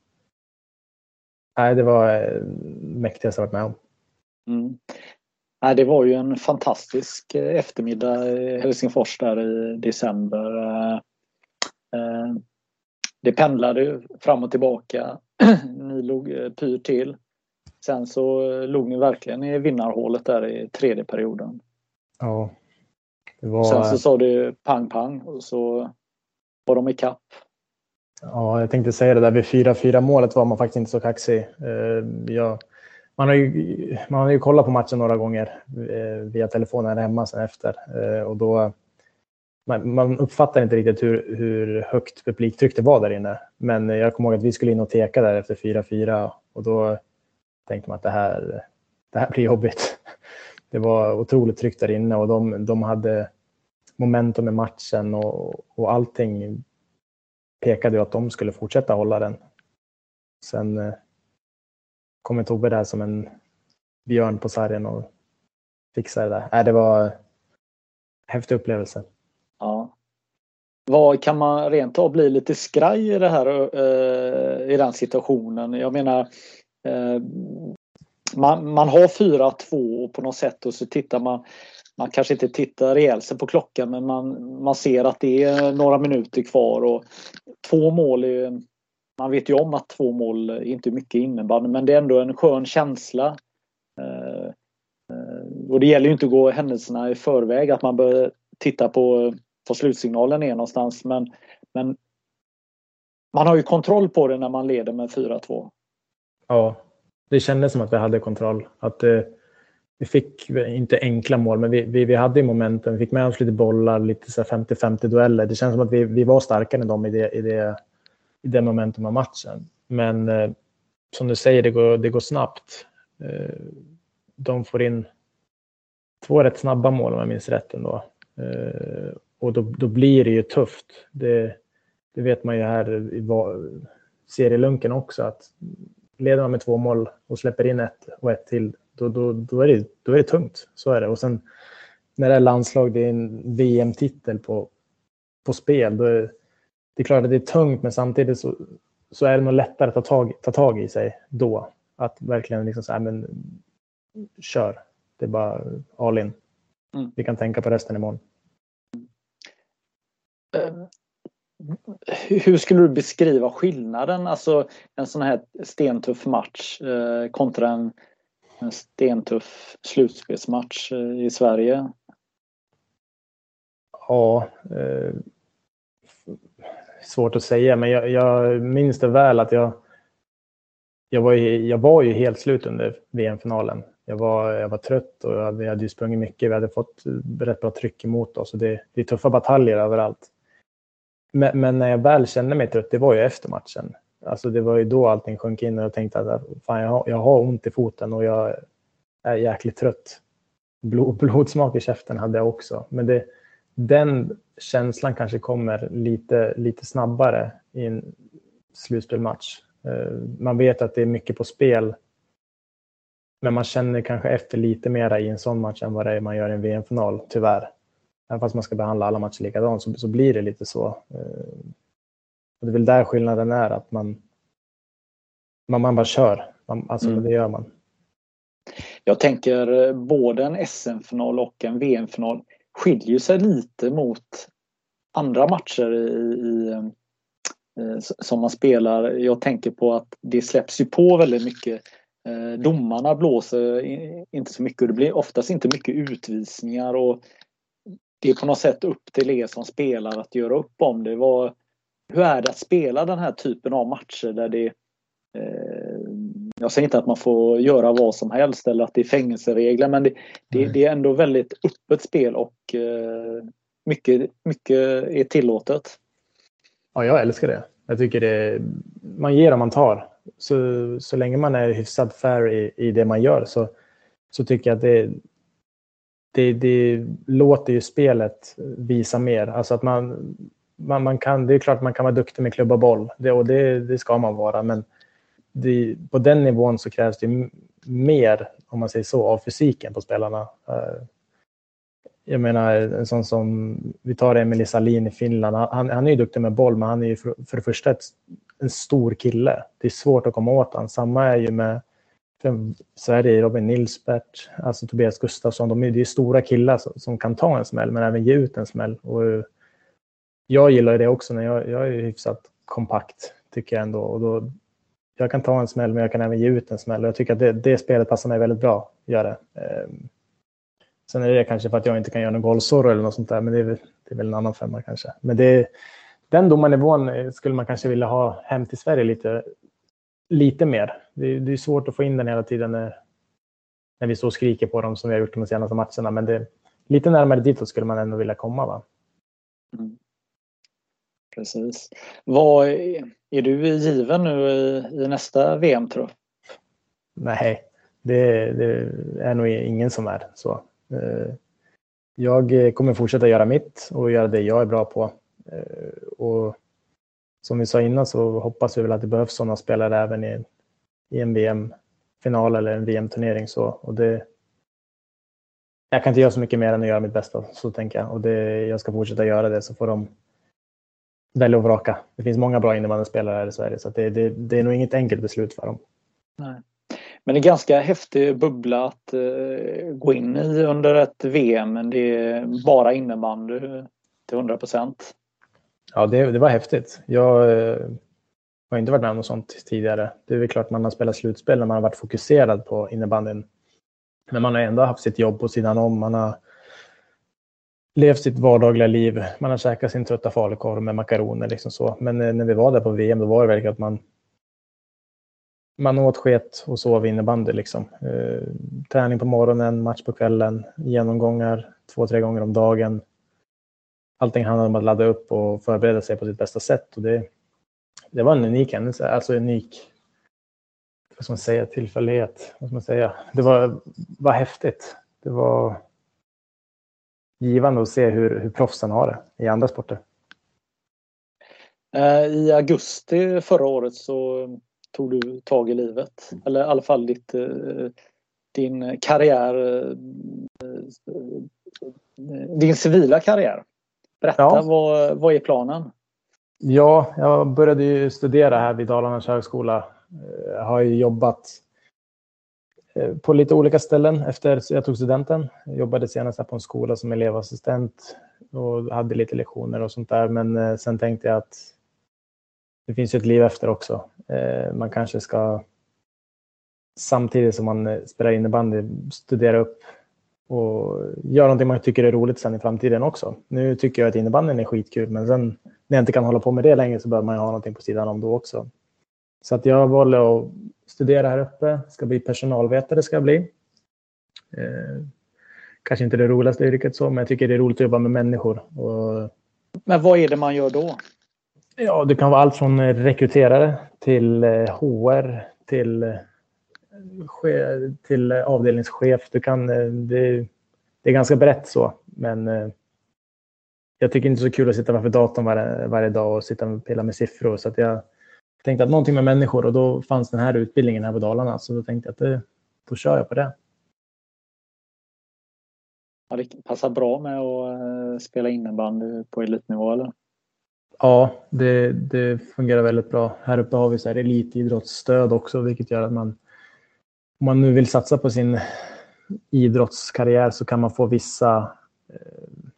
nej, det var eh, mäktigaste jag varit med om. Mm. Nej, det var ju en fantastisk eh, eftermiddag i Helsingfors där i december. Eh, det pendlade fram och tillbaka. [clears throat] Ni låg pyr till. Sen så låg ni verkligen i vinnarhålet där i tredje perioden. Ja. Var... Sen så sa det pang pang och så var de i kapp. Ja, jag tänkte säga det där vid 4-4 målet var man faktiskt inte så kaxig. Eh, jag, man, har ju, man har ju kollat på matchen några gånger eh, via telefonen hemma sen efter eh, och då man, man uppfattar inte riktigt hur, hur högt publiktryck det var där inne. Men jag kommer ihåg att vi skulle in och teka där efter 4-4 och då tänkte man att det här, det här blir jobbigt. [laughs] Det var otroligt tryggt där inne och de, de hade momentum i matchen och, och allting pekade ju att de skulle fortsätta hålla den. Sen eh, kom Tobbe där som en björn på sargen och fixade det där. Äh, det var en häftig upplevelse. Ja. Vad kan man rent av bli lite skraj i det här eh, i den situationen? Jag menar Eh, man, man har 4-2 på något sätt och så tittar man man kanske inte tittar ihjäl sig på klockan men man, man ser att det är några minuter kvar och två mål är, Man vet ju om att två mål är inte mycket innebandy men det är ändå en skön känsla. Eh, eh, och det gäller ju inte att gå händelserna i förväg att man bör titta på var slutsignalen är någonstans men, men man har ju kontroll på det när man leder med 4-2. Ja, det kändes som att vi hade kontroll. Att eh, vi fick inte enkla mål, men vi, vi, vi hade momenten. Vi fick med oss lite bollar, lite 50-50 dueller. Det känns som att vi, vi var starkare än dem i det, i det, i det momentum av matchen. Men eh, som du säger, det går, det går snabbt. Eh, de får in två rätt snabba mål om jag minns rätt ändå. Eh, och då, då blir det ju tufft. Det, det vet man ju här i serielunken också att leder man med två mål och släpper in ett och ett till, då, då, då, är det, då är det tungt. Så är det. Och sen när det är landslag, det är en VM-titel på, på spel. Då är, det är klart att det är tungt, men samtidigt så, så är det nog lättare att ta tag, ta tag i sig då. Att verkligen liksom så men kör. Det är bara all in. Mm. Vi kan tänka på resten imorgon. Hur skulle du beskriva skillnaden, alltså en sån här stentuff match eh, kontra en, en stentuff slutspelsmatch eh, i Sverige? Ja, eh, svårt att säga, men jag, jag minns det väl att jag, jag, var ju, jag var ju helt slut under VM-finalen. Jag var, jag var trött och vi hade ju sprungit mycket. Vi hade fått rätt bra tryck emot oss. Och det, det är tuffa bataljer överallt. Men, men, när jag väl kände mig trött, det var ju efter matchen. Alltså det var ju då allting sjönk in och jag tänkte att fan, jag, har, jag har ont i foten och jag är jäkligt trött. Blod, [laughs] blodsmak i käften hade jag också. Men det, den känslan kanske kommer lite, lite snabbare i en slutspelmatch. Eh, man vet att det är mycket på spel. Men man känner kanske efter lite mera i en sån match än vad det är man gör i en VM-final, tyvärr. Även fast man ska behandla alla matcher likadant så, så blir det lite så. Eh, och det är väl där skillnaden är, att man, man, man bara kör. Man, alltså mm. det gör man. Jag tänker eh, både en SM-final och en VM-final skiljer sig lite mot andra matcher i, i, eh, som man spelar. Jag tänker på att det släpps ju på väldigt mycket. Domarna blåser inte så mycket och det blir oftast inte mycket utvisningar. och Det är på något sätt upp till er som spelar att göra upp om det. Var, hur är det att spela den här typen av matcher där det eh, jag säger inte att man får göra vad som helst eller att det är fängelseregler men det, det, det är ändå väldigt öppet spel och eh, mycket, mycket är tillåtet. Ja, jag älskar det. Jag tycker det, man ger och man tar. Så, så länge man är hyfsat fair i, i det man gör så, så tycker jag att det, det, det låter ju spelet visa mer. Alltså att man, man, man kan, det är klart man kan vara duktig med klubba boll det, och det, det ska man vara. Men det, på den nivån så krävs det mer, om man säger så, av fysiken på spelarna. Eh, jag menar en sån som, vi tar Emily Salin i Finland, han, han är ju duktig med boll men han är ju för, för det första ett, en stor kille. Det är svårt att komma åt honom. Samma är ju med Sverige, Robin Nilsbert, alltså Tobias Gustafsson. De är, det är stora killar som, som, kan ta en smäll men även ge ut en smäll. Och eh, jag gillar det också när jag, jag är hyfsat kompakt tycker jag ändå. Och då, jag kan ta en smäll men jag kan även ge ut en smäll. Och jag tycker att det, det spelet passar mig väldigt bra. Gör det. Ehm, sen är det kanske för att jag inte kan göra någon golvsorro eller något sånt där. Men det är, det är väl en annan femma kanske. Men det, den domarnivån eh, skulle man kanske vilja ha hem till Sverige lite, lite mer. Det, det är svårt att få in den hela tiden när, när vi står och skriker på dem som vi har gjort de senaste matcherna. Men det, lite närmare ditåt skulle man ändå vilja komma. Va? Mm. Precis. Vad, är du given nu i, i nästa VM-trupp? Nej, det, det, är nog ingen som är så. Eh, jag kommer fortsätta göra mitt och göra det jag är bra på. Eh, och som vi sa innan så hoppas vi väl att det behövs sådana spelare även i, i en VM-final eller en VM-turnering. Så, och det, jag kan inte göra så mycket mer än att göra mitt bästa, så tänker jag. Och det, jag ska fortsätta göra det så får de välja och vraka. Det finns många bra innebandyspelare här i Sverige så det, det, det, är nog inget enkelt beslut för dem. Nej. Men en ganska häftig bubbla att uh, gå in i under ett VM. Men det är bara innebandy eh, till 100 procent. Ja, det, det, var häftigt. Jag eh, har inte varit med om något sånt tidigare. Det är väl klart man har spelat slutspel när man har varit fokuserad på innebandyn. Men man har ändå haft sitt jobb på sidan om. Man har levt sitt vardagliga liv. Man har käkat sin trötta falukorv med makaroner. Liksom så. Men eh, när vi var där på VM då var det verkligen att man, man åt sket och sov innebandy. Liksom. Eh, träning på morgonen, match på kvällen, genomgångar två, tre gånger om dagen. Allting handlade om att ladda upp och förbereda sig på sitt bästa sätt. Och det, det var en unik händelse, alltså unik vad ska man säga, tillfällighet. Vad ska man säga? Det var, var häftigt. Det var givande att se hur, hur proffsen har det i andra sporter. Eh, I augusti förra året så tog du tag i livet. Eller i alla fall ditt, eh, din karriär, din civila karriär. Berätta, ja. vad, vad är planen? Ja, jag började ju studera här vid Dalarnas högskola. Jag har ju jobbat på lite olika ställen efter jag tog studenten. Jag jobbade senast på en skola som elevassistent och hade lite lektioner och sånt där. Men sen tänkte jag att det finns ju ett liv efter också. Man kanske ska samtidigt som man eh, spelar innebandy studera upp och göra någonting man tycker är roligt sen i framtiden också. Nu tycker jag att innebandyn är skitkul, men sen när jag inte kan hålla på med det längre så behöver man ju ha någonting på sidan om då också. Så att jag valde att studera här uppe, ska bli personalvetare ska jag bli. Eh, kanske inte det roligaste yrket så, men jag tycker det är roligt att jobba med människor. Och... Men vad är det man gör då? Ja, det kan vara allt från rekryterare till HR eh, till till avdelningschef. Du kan, eh, det, det är ganska brett så, men eh, jag tycker inte det är så kul att sitta framför datorn varje, varje dag och sitta och pilla med siffror. Så att jag tänkte att någonting med människor och då fanns den här utbildningen här på Dalarna. Så då tänkte jag att det, då kör jag på det. Ja, det passar bra med att eh, spela innebandy på elitnivå eller? Ja, det, det fungerar väldigt bra. Här uppe har vi så här elitidrottsstöd också, vilket gör att man om man nu vill satsa på sin idrottskarriär så kan man få vissa eh,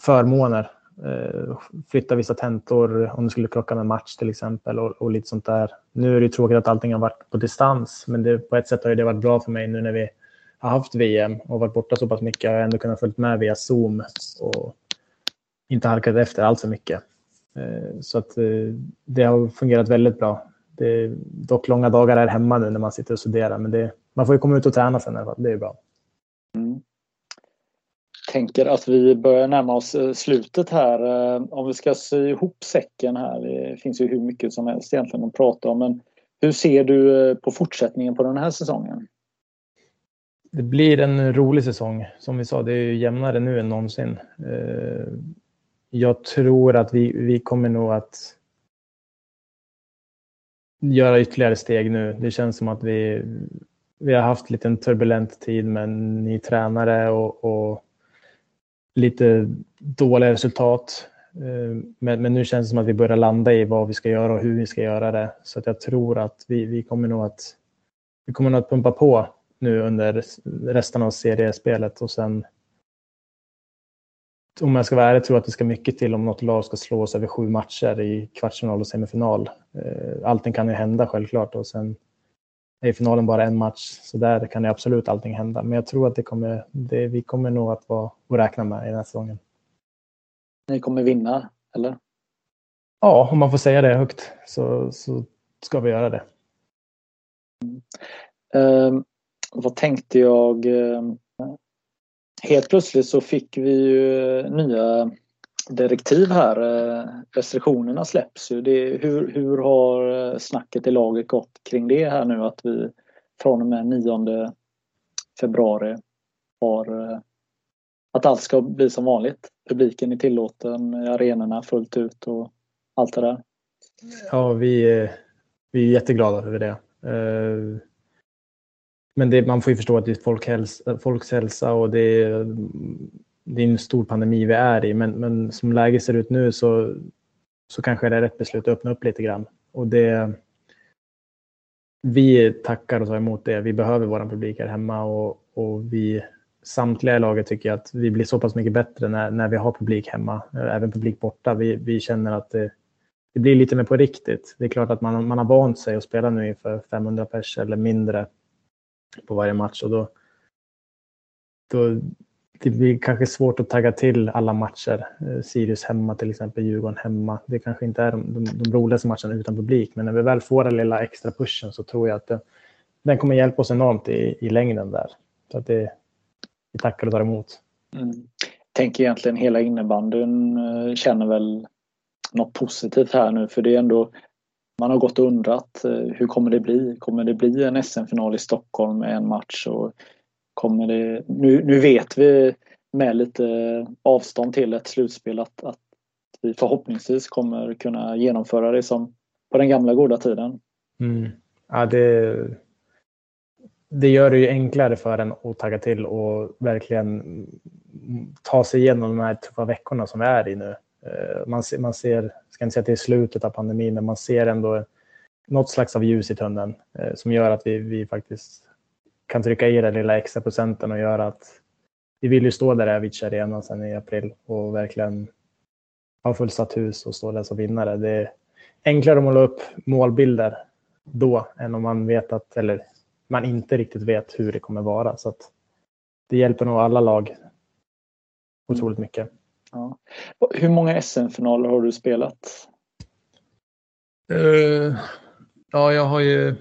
förmåner. Eh, flytta vissa tentor om du skulle krocka med match till exempel och, och lite sånt där. Nu är det tråkigt att allting har varit på distans, men det, på ett sätt har det varit bra för mig nu när vi har haft VM och varit borta så pass mycket. Jag har ändå kunnat följa med via Zoom och inte halkat efter allt för mycket. Eh, så att det har fungerat väldigt bra. Det är dock långa dagar här hemma nu när man sitter och studerar, men det, man får ju komma ut och träna sen i alla fall. Det är bra. Mm. Tänker att vi börjar närma oss eh, slutet här. Eh, om vi ska sy ihop säcken här. Det finns ju hur mycket som helst egentligen att prata om. Men hur ser du eh, på fortsättningen på den här säsongen? Det blir en rolig säsong. Som vi sa, det är ju jämnare nu än någonsin. Jag tror att vi, vi kommer nog att göra ytterligare steg nu. Det känns som att vi, vi har haft lite en turbulent tid med ny tränare och, och lite dåliga resultat. Eh, men, men, nu känns det som att vi börjar landa i vad vi ska göra och hur vi ska göra det. Så att jag tror att vi, vi kommer nog att vi kommer nog att pumpa på nu under resten av seriespelet och sen om jag ska vara ärlig tror att det ska mycket till om något lag ska slå oss över sju matcher i kvartsfinal och semifinal. Eh, allting kan ju hända självklart och sen är finalen bara en match så där kan det absolut allting hända. Men jag tror att det kommer, det, vi kommer nog att vara att räkna med i den här säsongen. Ni kommer vinna, eller? Ja, om man får säga det högt så, så ska vi göra det. Mm. Uh, vad tänkte jag? Uh, helt plötsligt så fick vi ju nya direktiv här. Restriktionerna släpps ju. Det, hur, hur har eh, snacket i laget gått kring det här nu att vi från och med 9 februari har eh, att allt ska bli som vanligt. Publiken är tillåten i arenorna fullt ut och allt det där. Ja, vi, vi är jätteglada över det. Eh, men det, man får ju förstå att det är folkhälsa, folks hälsa och det är, det är en stor pandemi vi är i. Men, men som läget ser ut nu så, så kanske det är rätt beslut att öppna upp lite grann. Och det, vi tackar och tar emot det. Vi behöver vår publik här hemma och, och vi samtliga i laget tycker att vi blir så pass mycket bättre när, när vi har publik hemma, även publik borta. Vi, vi känner att det, det blir lite mer på riktigt. Det är klart att man, man har vant sig att spela nu inför 500 pers eller mindre på varje match och då, då det blir kanske svårt att tagga till alla matcher. Eh, Sirius hemma till exempel, Djurgården hemma. Det kanske inte är de, de, de roligaste matcherna utan publik, men när vi väl får den lilla extra pushen så tror jag att det, den kommer hjälpa oss enormt i, i längden där. Så att det, vi tackar och tar emot. Mm. Tänker egentligen hela innebandyn eh, känner väl något positivt här nu för det är ändå man har gått och undrat eh, hur kommer det bli? Kommer det bli en SM-final i Stockholm med en match? Och kommer det, nu, nu vet vi med lite avstånd till ett slutspel att, att vi förhoppningsvis kommer kunna genomföra det som på den gamla goda tiden. Mm. Ja, det, det gör det ju enklare för en att tagga till och verkligen ta sig igenom de här tuffa veckorna som vi är i nu. Eh, man ser, man ser ska inte säga att det är slutet av pandemin, men man ser ändå något slags av ljus i tunneln eh, som gör att vi, vi faktiskt kan trycka i den lilla extra procenten och göra att vi vill ju stå där i Avicii Arena sen i april och verkligen ha fullsatt hus och stå där som vinnare. Det är enklare att måla upp målbilder då än om man vet att, eller man inte riktigt vet hur det kommer vara. Så att det hjälper nog alla lag otroligt mycket. Ja. Hur många SM-finaler har du spelat? Uh, ja, jag har ju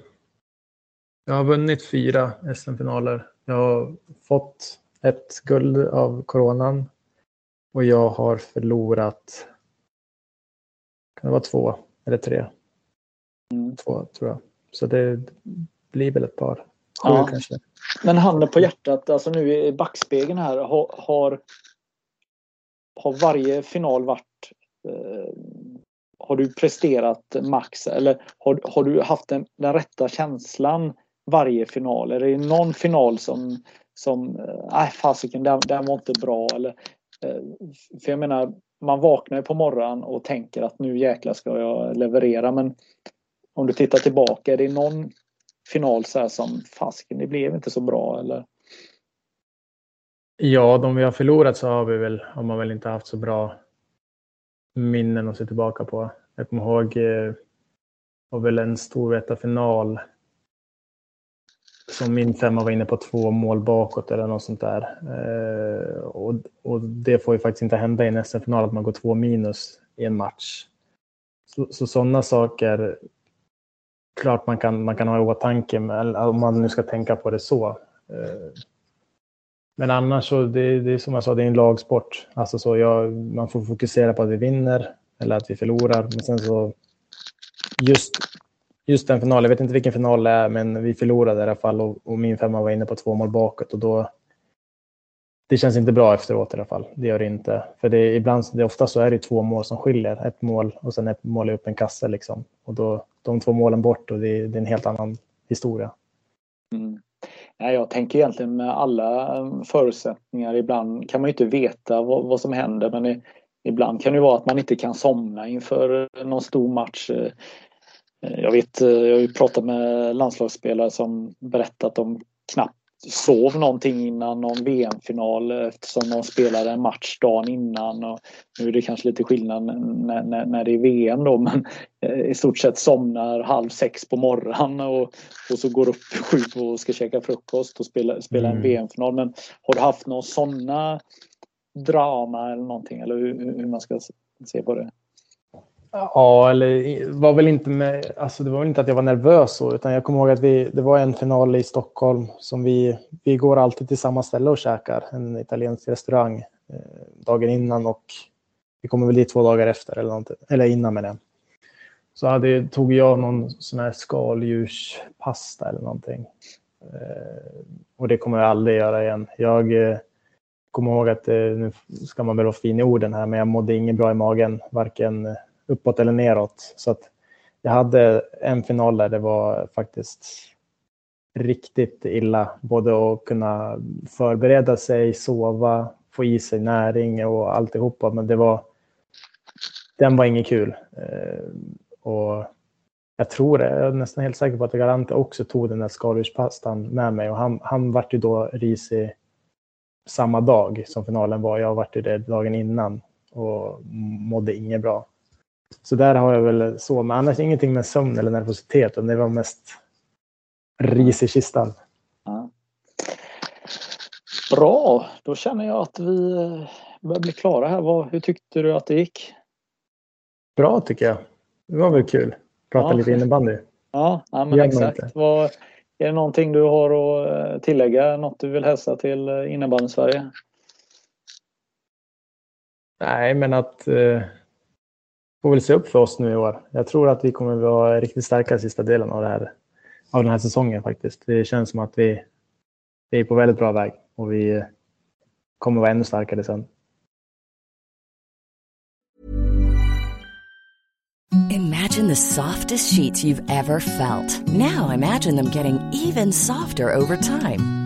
jag har vunnit fyra SM-finaler. Jag har fått ett guld av coronan och jag har förlorat kan det vara två eller tre? Mm. Två tror jag. Så det blir väl ett par. Sju ja. kanske. Men handen på hjärtat, alltså nu i backspegeln här, har, har, har varje final varit eh, har du presterat max eller har, har du haft den, den rätta känslan varje final? Är det någon final som, som eh, nej fasiken, den, den var inte bra eller eh, för jag menar, man vaknar ju på morgonen och tänker att nu jäklar ska jag leverera men om du tittar tillbaka, är det någon final så här som fasiken, det blev inte så bra eller? Ja, de vi har förlorat så har vi väl, har man väl inte haft så bra minnen att se tillbaka på. Jag kommer ihåg, eh, var väl en stor final som min femma var inne på två mål bakåt eller något sånt där. Eh, och, och det får ju faktiskt inte hända i en SM-final att man går två minus i en match. Så sådana saker, klart man kan, man kan ha i åtanke om man nu ska tänka på det så. Eh, men annars så, det, det är som jag sa, det är en lagsport. Alltså så jag, man får fokusera på att vi vinner eller att vi förlorar. Men sen så, just just den finalen, jag vet inte vilken final det är, men vi förlorade i alla fall och, och min femma var inne på två mål bakåt och då det känns inte bra efteråt i alla fall. Det gör det inte. För det är ibland, det är ofta så är det två mål som skiljer. Ett mål och sen ett mål i upp en kasse liksom. Och då, de två målen bort och det, det är en helt annan historia. Mm. Nej, jag tänker egentligen med alla eh, förutsättningar. Ibland kan man ju inte veta vad, vad som händer men ibland kan det vara att man inte kan somna inför eh, någon stor match. Eh, jag vet, jag har ju pratat med landslagsspelare som berättat att de knappt sov någonting innan någon VM-final eftersom de spelade en match dagen innan. Och nu är det kanske lite skillnad när, när, när det är VM då men eh, i stort sett somnar halv sex på morgonen och, och så går upp sju och ska käka frukost och spela, spela en mm. VM-final. Men har du haft några sådana drama eller någonting eller hur, hur man ska se på det? Ja, eller var väl inte med, alltså det var väl inte att jag var nervös så, utan jag kommer ihåg att vi, det var en final i Stockholm som vi, vi går alltid till samma ställe och käkar, en italiensk restaurang eh, dagen innan och vi kommer väl dit två dagar efter eller, något, eller innan med det. Så hade, tog jag någon sån här skaldjurspasta eller någonting. Eh, och det kommer jag aldrig göra igen. Jag eh, kommer ihåg att, eh, nu ska man väl vara fin i orden här, men jag mådde inget bra i magen, varken eh, uppåt eller neråt. Så att jag hade en final där det var faktiskt riktigt illa. Både att kunna förbereda sig, sova, få i sig näring och alltihopa. Men det var, den var inget kul. Eh, och jag tror det, jag är nästan helt säker på att Galante också tog den där skaldjurspastan med mig och han, han vart ju då risig samma dag som finalen var. Jag vart ju det dagen innan och mådde inget bra. Så där har jag väl så, men annars ingenting med sömn eller nervositet. Det var mest ris i kistan. Ja. Bra, då känner jag att vi börjar bli klara här. Hur tyckte du att det gick? Bra tycker jag. Det var väl kul. Prata ja. lite innebandy. [laughs] Ja, ja men exakt. Vad, är det någonting du har att eh, tillägga? Något du vill hälsa till eh, innebandy-Sverige? Nej, men att eh, får väl se upp för oss nu i år. Jag tror att vi kommer att vara riktigt starka i sista delen av, det här, av den här säsongen faktiskt. Det känns som att vi, vi är på väldigt bra väg och vi eh, kommer att vara ännu starkare sen. Imagine the softest sheets you've ever felt. Now imagine them getting even softer over time.